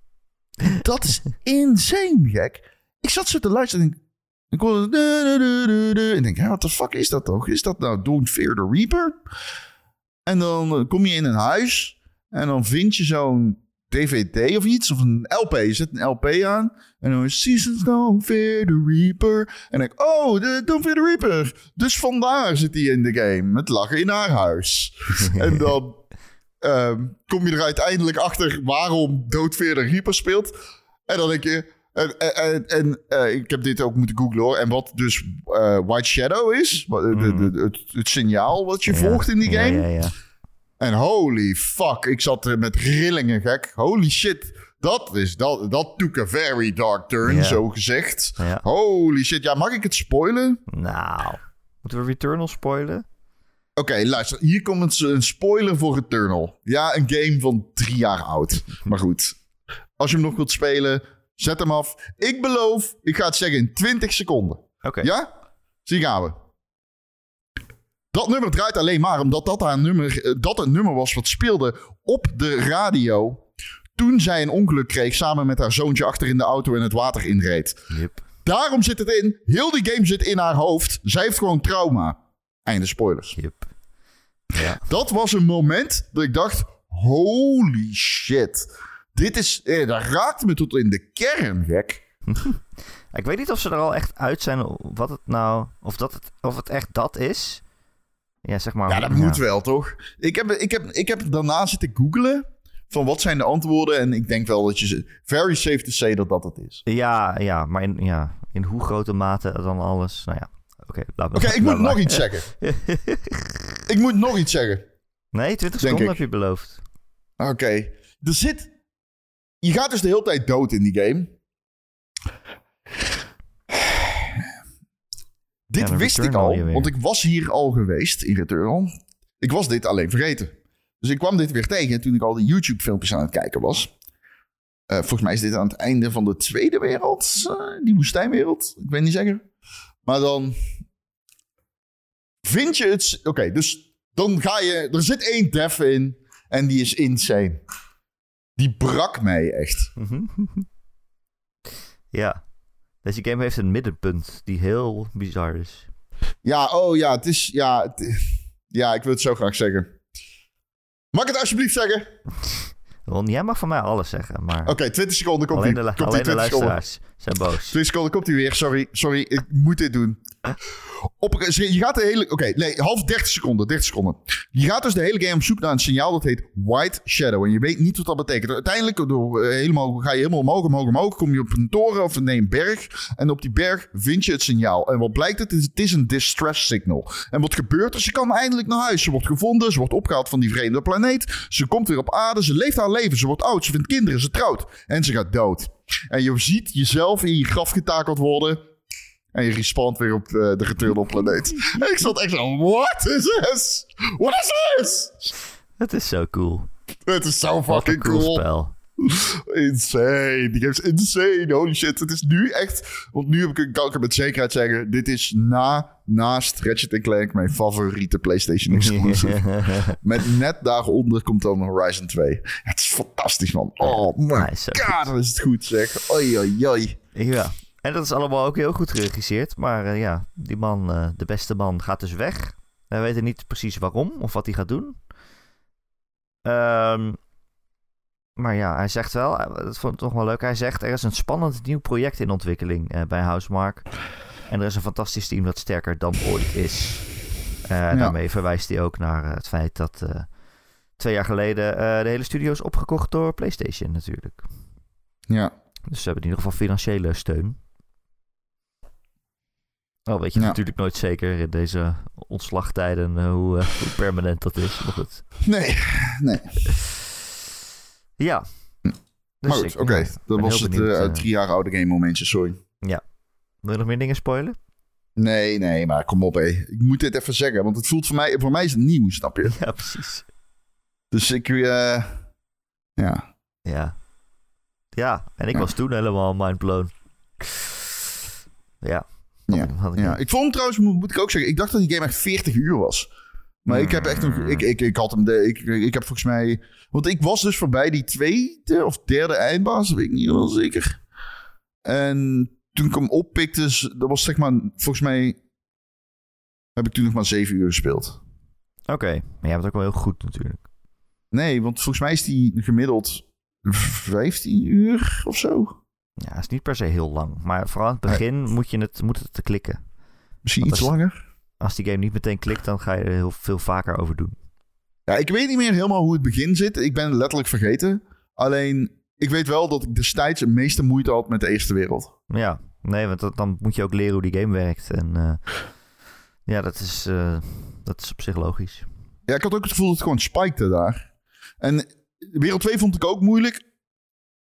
dat is insane gek. Ik zat zo te luisteren en ik... Ik hoorde... du- du- du- du- du. En ik denk, what the fuck is dat toch? Is dat nou Don't Fear the Reaper? En dan eh, kom je in een huis... En dan vind je zo'n DVD of iets, of een LP. Je zet een LP aan. En dan is Seasons Don't Fear the Reaper. En ik, oh, de Don't Fear the Reaper. Dus vandaar zit hij in de game. Het lachen in haar huis. en dan ehm, kom je er uiteindelijk achter waarom Fear the Reaper speelt. En dan denk je... En, en, en, eh, ik heb dit ook moeten googlen hoor. En wat dus eh, White Shadow is. de- de- de- het, het signaal wat je Ja. volgt in die game. Ja, ja, En holy fuck, ik zat er met rillingen gek. Holy shit, dat is dat, dat took a very dark turn, zo gezegd. Holy shit, ja, mag ik het spoilen? Nou, moeten we Returnal spoilen? Oké, luister, hier komt een, spoiler voor Returnal. Ja, een game van drie jaar oud. Maar goed, als je hem nog wilt spelen, zet hem af. Ik beloof, ik ga het zeggen in 20 seconden. Oké. Ja? Zie gaan we. Dat nummer draait alleen maar omdat dat, haar nummer, eh, dat het nummer was wat speelde op de radio. Toen zij een ongeluk kreeg samen met haar zoontje achter in de auto en het water inreed. Yep. Daarom zit het in. Heel die game zit in haar hoofd. Zij heeft gewoon trauma. Einde spoilers. Yep. Ja. Dat was een moment dat ik dacht: holy shit. Dit is. Eh, dat raakt me tot in de kern, gek. Ik weet niet of ze er al echt uit zijn wat het nou... Of, dat het, of het echt dat is. Ja, zeg maar. Ja, dat moet wel, toch? Ik heb, ik, heb, ik heb daarna zitten googlen van wat zijn de antwoorden. En ik denk wel dat je. Very safe to say dat dat het is. Ja, ja, maar in, ja, in hoe grote mate dan alles? Nou ja, oké. ik moet nog iets zeggen. ik moet nog iets zeggen. Nee, 20 Denk seconden heb je beloofd. Oké. Er zit... Je gaat dus de hele tijd dood in die game. Dit Ja, wist ik al, want ik was hier al geweest in Returnal. Ik was dit alleen vergeten. Dus ik kwam dit weer tegen toen ik al die YouTube-filmpjes aan het kijken was. Eh, volgens mij is dit aan het einde van de Tweede Wereld, eh, die woestijnwereld. Ik weet niet zeker. Maar dan vind je het... Oké, dus dan ga je... Er zit één def in en die is insane. Die brak mij echt. ja. Deze game heeft een middenpunt die heel bizar is. Ja, oh ja, het is... Ja, het- ja, ik wil het zo graag zeggen. Mag ik het alsjeblieft zeggen? Want jij mag van mij alles zeggen, maar Oké, 20 seconden komt alleen ie. de, Komt alleen de 20 seconden. luisteraars zijn boos. 20 seconden komt hij weer. Sorry, sorry, ik moet dit doen. Op, je gaat de hele... Oké, nee, half 30 seconden, 30 seconden. Je gaat dus de hele game op zoek naar een signaal dat heet White Shadow. En je weet niet wat dat betekent. Uiteindelijk door, eh, helemaal, ga je helemaal omhoog, omhoog, omhoog. Kom je op een toren of nee, een berg. En op die berg vind je het signaal. En wat blijkt het? Het is een distress signal. En wat gebeurt er? Ze kan eindelijk naar huis. Ze wordt gevonden. Ze wordt opgehaald van die vreemde planeet. Ze komt weer op aarde. Ze leeft haar leven. Ze wordt oud. Ze vindt kinderen. Ze trouwt. En ze gaat dood. En je ziet jezelf in je graf getakeld worden. En je respawnt weer op eh, de Returnal planeet. En ik zat echt zo, what is this? What is this? Het is zo cool. Het is zo een fucking cool, cool. spel. Insane. Die game is insane. Holy shit. Het is nu echt... Want nu heb ik, kan ik het met zekerheid zeggen... Dit is na, naast Ratchet Clank mijn favoriete PlayStation exclusive. Met net daaronder komt dan Horizon 2. Het is fantastisch, man. Oh my zo god, dat is het goed, zeg. Oei, oei, oei. Ja. En dat is allemaal ook heel goed geregisseerd. Maar eh, ja, die man, eh, de beste man, gaat dus weg. We weten niet precies waarom of wat hij gaat doen. Ehm, maar ja, hij zegt wel, eh, dat vond ik toch wel leuk. Hij zegt, er is een spannend nieuw project in ontwikkeling bij Housemark. En er is een fantastisch team dat sterker dan ooit is. Daarmee verwijst hij ook naar het feit dat twee jaar geleden de hele studio is opgekocht door PlayStation natuurlijk. Ja. Dus ze hebben in ieder geval financiële steun. Oh, weet je Ja. natuurlijk nooit zeker in deze ontslagtijden, eh, hoe, eh, hoe permanent dat is. Maar goed. Nee, nee. Ja. Dus maar goed, oké. ja, Dat was het eh, eh, drie jaar oude game momentje, sorry. Wil je nog meer dingen spoilen? Nee, nee, maar kom op, hé. Ik moet dit even zeggen, want het voelt voor mij... Voor mij is het nieuw, snap je? Ja, precies. Dus ik... eh, ja. Ja. Ja, en ik Ja. was toen helemaal mindblown. Ja. Ja, Had ik ja. Ik vond hem trouwens, moet ik ook zeggen... Ik dacht dat die game echt 40 uur was. Maar ik heb echt nog... Mm. Ik, ik, ik had hem... De, ik, ik heb volgens mij... Want ik was dus voorbij die tweede of derde eindbaas. Weet ik niet wel zeker. En toen ik hem oppikte... z- Dat was zeg maar... Volgens mij... Heb ik toen nog maar 7 uur gespeeld. Oké, maar jij bent ook wel heel goed natuurlijk. Nee, want volgens mij is die gemiddeld 15 uur of zo. Ja, het is niet per se heel lang. Maar vooral aan het begin moet, je het, moet het te klikken. Misschien Want iets als- langer. Als die game niet meteen klikt, dan ga je er heel veel vaker over doen. Ja, ik weet niet meer helemaal hoe het begin zit. Ik ben het letterlijk vergeten. Alleen, ik weet wel dat ik destijds het meeste moeite had met de eerste wereld. Ja, nee, want dat- dan moet je ook leren hoe die game werkt. En eh, ja, dat is, eh, dat is op zich logisch. Ja, ik had ook het gevoel dat het gewoon spikte daar. En wereld 2 vond ik ook moeilijk.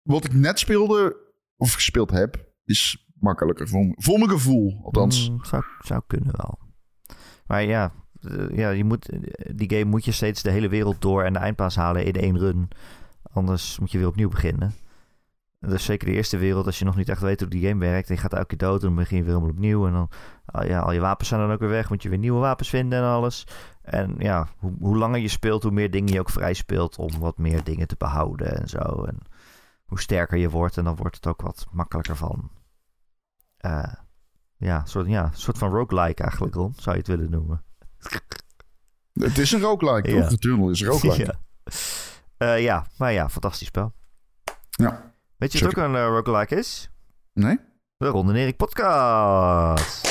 Wat ik net speelde, of gespeeld heb, is makkelijker. Voor, voor mijn gevoel, althans. Mm, zou, zou kunnen wel. Maar ja, eh, ja je moet, die game moet je steeds de hele wereld door en de eindpaas halen in één run. Anders moet je weer opnieuw beginnen. Dus zeker de eerste wereld, als je nog niet echt weet hoe die game werkt... en je gaat elke keer dood en dan begin je weer helemaal opnieuw... en dan, ja, al je wapens zijn dan ook weer weg, moet je weer nieuwe wapens vinden en alles. En ja, hoe, hoe langer je speelt, hoe meer dingen je ook vrij speelt... om wat meer dingen te behouden en zo. En hoe sterker je wordt, en dan wordt het ook wat makkelijker van... eh, ja, een soort, ja, soort van roguelike eigenlijk, Ron, zou je het willen noemen. Het is een roguelike, Ja. toch? De tunnel is een roguelike. ja. Eh, ja, maar ja, fantastisch spel. Ja. Weet je wat ook een eh, roguelike is? Nee? De Ronde Erik podcast.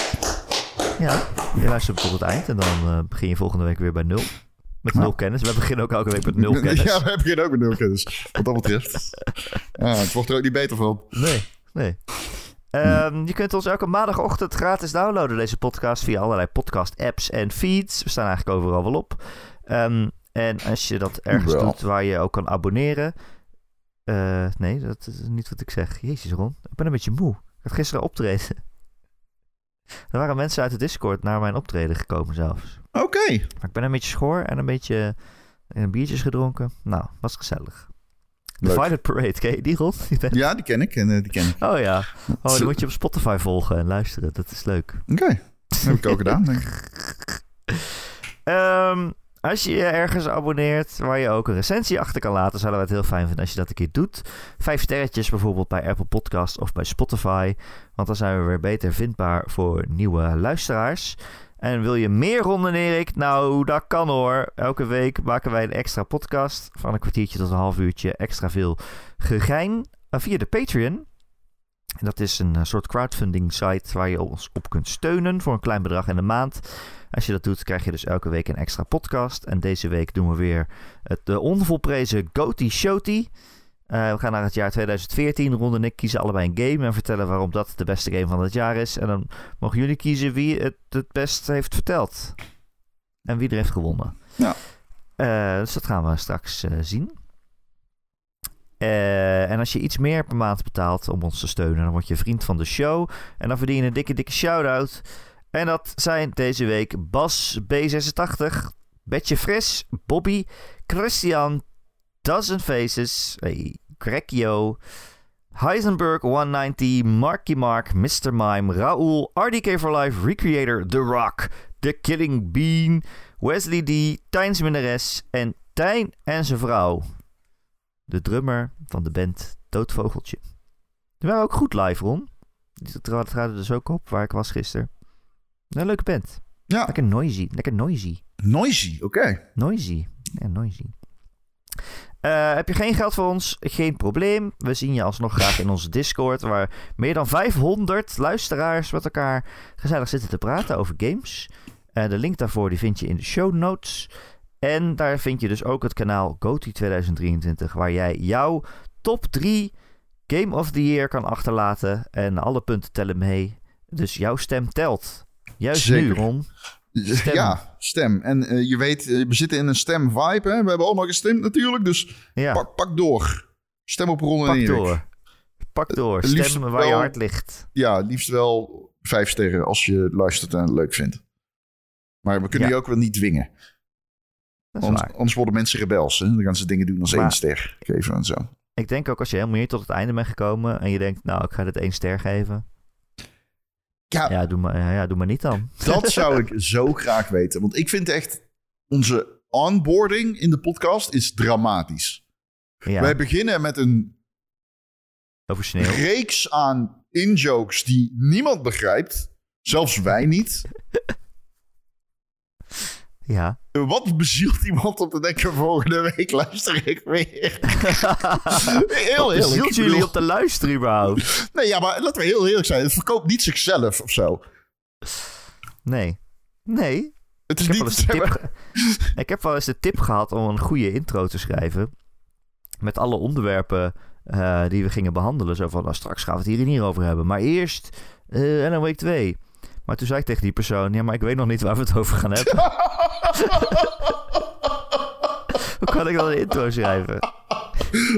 Ja, je luistert tot het eind en dan begin je volgende week weer bij nul. Met nul kennis. We beginnen ook elke week met nul kennis. Ja, we beginnen ook met nul kennis. Wat dat betreft. Ja, het wordt er ook niet beter van. Nee, nee. Ehm, je kunt ons elke maandagochtend gratis downloaden, deze podcast, via allerlei podcast-apps en feeds. We staan eigenlijk overal wel op. Ehm, en als je dat ergens doet waar je ook kan abonneren. eh, nee, dat is niet wat ik zeg. Jezus, Ron. Ik ben een beetje moe. Ik had gisteren optreden. Er waren mensen uit de Discord naar mijn optreden gekomen zelfs. Oké. Ik ben een beetje schoor en een beetje eh, biertjes gedronken. Nou, was gezellig. Leuk. Violet Parade, ken je die, bent- Ja, die ken ik. En, eh, die ken ik. Oh ja. Oh, dan moet je op Spotify volgen en luisteren. Dat is leuk. Oké. Dat heb ik ook gedaan, denk ik. Ehm, als je je ergens abonneert waar je ook een recensie achter kan laten, zouden we het heel fijn vinden als je dat een keer doet. Vijf sterretjes bijvoorbeeld bij Apple Podcasts of bij Spotify. Want dan zijn we weer beter vindbaar voor nieuwe luisteraars. En wil je meer Ron en Erik? Nou, dat kan hoor. Elke week maken wij een extra podcast van een kwartiertje tot een half uurtje. Extra veel gegein eh, via de Patreon. En dat is een eh, soort crowdfunding site waar je ons op kunt steunen voor een klein bedrag in de maand. Als je dat doet, krijg je dus elke week een extra podcast. En deze week doen we weer het de onvolprezen Goaty Showty. Eh, we gaan naar het jaar 2014. Ron en ik kiezen allebei een game en vertellen waarom dat de beste game van het jaar is. En dan mogen jullie kiezen wie het het best heeft verteld. En wie er heeft gewonnen. Ja. Eh, dus dat gaan we straks eh, zien. En als je iets meer per maand betaalt om ons te steunen, dan word je vriend van de show. En dan verdien je een dikke, dikke shout-out. En dat zijn deze week Bas B86, Betje Fris, Bobby, Christian, Dozen Faces, hey, Heisenberg 190, Marky Mark, Mr. Mime, Raoul, RDK for Life, Recreator, The Rock, The Killing Bean, Wesley D, Tijns Minnares en Tijn en zijn vrouw. De drummer van de band Doodvogeltje. Die waren ook goed live, Ron. Die tra- traden dus ook op waar ik was gisteren. Een leuke band. Ja. Lekker noisy. Lekker noisy. Noisy, oké. Noisy. Ja, noisy. Eh, heb je geen geld voor ons? Geen probleem. We zien je alsnog graag in onze Discord, waar meer dan 500 luisteraars met elkaar gezellig zitten te praten over games. Eh, de link daarvoor die vind je in de show notes. En daar vind je dus ook het kanaal GOTY 2023, waar jij jouw top 3 Game of the Year kan achterlaten. En alle punten tellen mee. Dus jouw stem telt. Juist nu. Ron. Stem. Ja, stem. En eh, je weet, eh, we zitten in een stem-vibe. Hè? We hebben allemaal gestemd natuurlijk. Dus Ja, pak, pak door. Stem op Ron en pak Erik. door. Pak door. Liefst Stem waar je hart ligt. Ja, liefst wel vijf sterren als je luistert en het leuk vindt. Maar we kunnen Ja. je ook wel niet dwingen. Anders, worden mensen rebels. Hè? Dan gaan ze dingen doen als Maar- één ster geven en zo. Ik denk ook als je helemaal hier tot het einde bent gekomen en je denkt, nou, ik ga dit één ster geven. Ja, Ja, doe maar, ja, doe maar niet dan. dat zou ik zo graag weten. Want ik vind echt, onze onboarding in de podcast is dramatisch. Ja, Wij beginnen met een over sneeuw. reeks aan in-jokes die niemand begrijpt. Zelfs wij niet. Ja. Wat bezielt iemand om te denken, volgende week luister ik weer. heel eerlijk. Zielt ik jullie op te luisteren überhaupt? Nee, ja, maar laten we heel eerlijk zijn. Het verkoopt niet zichzelf of zo. Nee. Nee. Het is Ik heb, niet... de tip ik heb wel eens de tip gehad om een goede intro te schrijven. Met alle onderwerpen eh, die we gingen behandelen. Zo van, nou, straks gaan we het hier en hier over hebben. Maar eerst eh en dan week 2. Maar toen zei ik tegen die persoon, ja, maar ik weet nog niet waar we het over gaan hebben. Hoe kan ik dan een intro schrijven?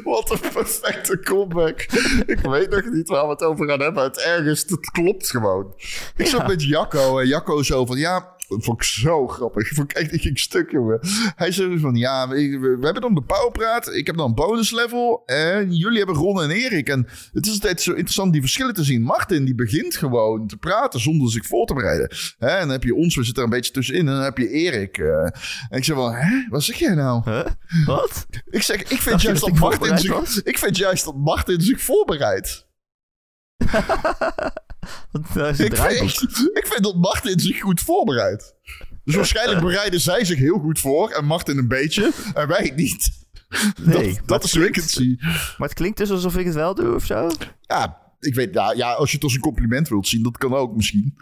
Wat een perfecte comeback. ik weet nog niet waar we het over gaan hebben. Het ergens, het klopt gewoon. Ik zat Ja. met Jacco en Jacco zo van, ja... Dat vond ik zo grappig. Ik vond ik echt, ik ging stuk, jongen. Hij zei van, ja, we, hebben dan de pauwpraat. Ik heb dan een bonus level. En jullie hebben Ron en Erik. En het is altijd zo interessant die verschillen te zien. Martin, die begint gewoon te praten zonder zich voor te bereiden. Hè, en dan heb je ons, we zitten er een beetje tussenin. En dan heb je Erik. eh. en ik zei van, hè, wat zeg jij nou? Huh? Wat? Ik zeg, ik vind juist dat Martin zich, ik vind juist dat Martin zich voorbereidt. Want dat is een Ik vind, ik vind dat Martin zich goed voorbereidt. Dus waarschijnlijk bereiden zij zich heel goed voor en Martin een beetje en wij niet. Nee, dat dat is hoe ik het zie. Maar het klinkt dus alsof ik het wel doe of zo. Ja, ik weet, ja, ja, als je het als een compliment wilt zien, dat kan ook misschien.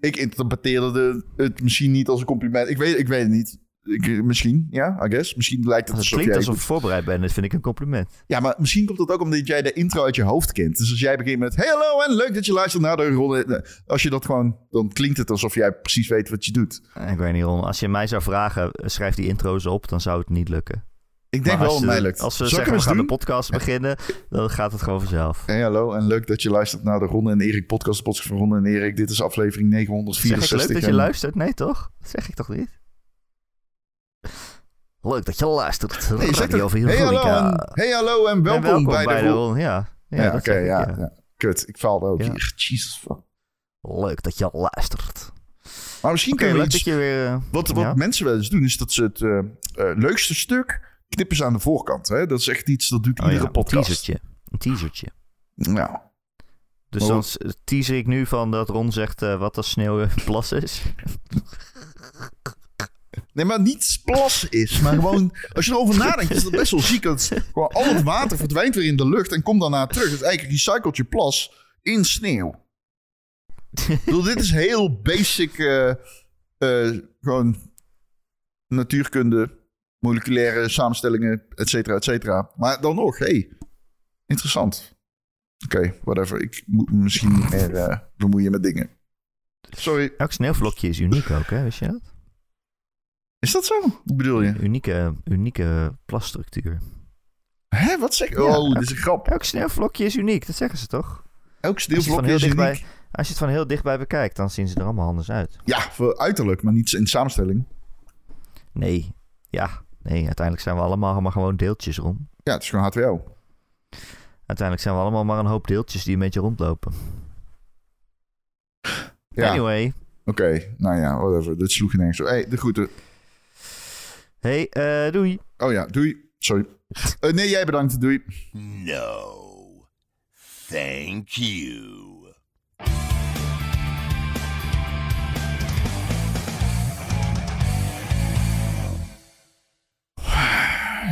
Ik interpreteerde de, het misschien niet als een compliment. Ik weet, ik weet het niet. Ik, misschien, ja, I guess. Misschien lijkt het het alsof klinkt alsof ik voorbereid ben, dat vind ik een compliment. Ja, maar misschien komt dat ook omdat jij de intro uit je hoofd kent. Dus als jij begint met... Hey, hallo en leuk dat je luistert naar de ronde. Als je dat gewoon... Dan klinkt het alsof jij precies weet wat je doet. Ik weet niet, Ron. Als je mij zou vragen, eh, schrijf die intro's op, dan zou het niet lukken. Ik denk wel dat eh, mij lukt. Als we zeggen, we gaan de podcast beginnen, dan gaat het gewoon vanzelf. Hey, hallo en leuk dat je luistert naar de Ronde en Erik podcast. De podcast van Ronde en Erik. Dit is aflevering Zeg ik 964. leuk dat je en- luistert? Nee, toch? Dat zeg ik toch niet? Leuk dat je luistert. Nee, Radio Veronica. hey, hallo en, hey, hallo en welkom, En welkom bij, de... Ron- Ron. Ja, ja, Ja, dat oké, ja, ja. Kut, ik faalde ook hier. Jesus fuck. Leuk dat je luistert. Maar misschien iets... dat je weer... eh, Wat, wat mensen wel eens doen, is dat ze het eh, eh, leukste stuk knippen ze aan de voorkant. Hè? Dat is echt iets, dat doet Oh iedere ja, een podcast. teasertje. Een teasertje. Nou, Dus dan teaser ik nu van dat Ron zegt wat als sneeuw een plas is. Nee, maar niet plas is, maar gewoon... Als je erover nadenkt, is dat best wel ziek. Dat gewoon al het water verdwijnt weer in de lucht en komt daarna terug. Is eigenlijk recycelt je plas in sneeuw. Dit is heel basic... eh, eh, gewoon natuurkunde, moleculaire samenstellingen, et cetera, et cetera. Maar dan nog, hey, interessant. Oké, whatever. Ik moet me misschien meer eh, bemoeien met dingen. Sorry, Elk sneeuwvlokje is uniek ook, hè? Wist je dat? Is dat zo? Hoe bedoel je? Een unieke, unieke plasstructuur. Hè, wat zeg je? Ja, Oh, dit is een grap. Elk sneeuwvlokje is uniek, dat zeggen ze toch? Elk sneeuwvlokje is uniek. als je het van heel dichtbij bekijkt, dan zien ze er allemaal anders uit. Ja, voor uiterlijk, maar niet in samenstelling. Nee, ja, nee, uiteindelijk zijn we allemaal maar gewoon deeltjes rond. Ja, het is gewoon H2O. Uiteindelijk zijn we allemaal maar een hoop deeltjes die een beetje rondlopen. Ja, Anyway, oké. Nou ja, whatever. Dit sloeg je nergens op. hey, de groeten. Hey, eh, doei. Oh ja, doei. Sorry. Eh, nee, jij bedankt. Doei. No. Thank you.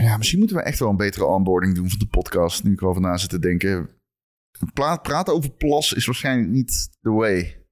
Ja, misschien moeten we echt wel een betere onboarding doen van de podcast. Nu ik erover na zit te denken. Praten over plas is waarschijnlijk niet the way.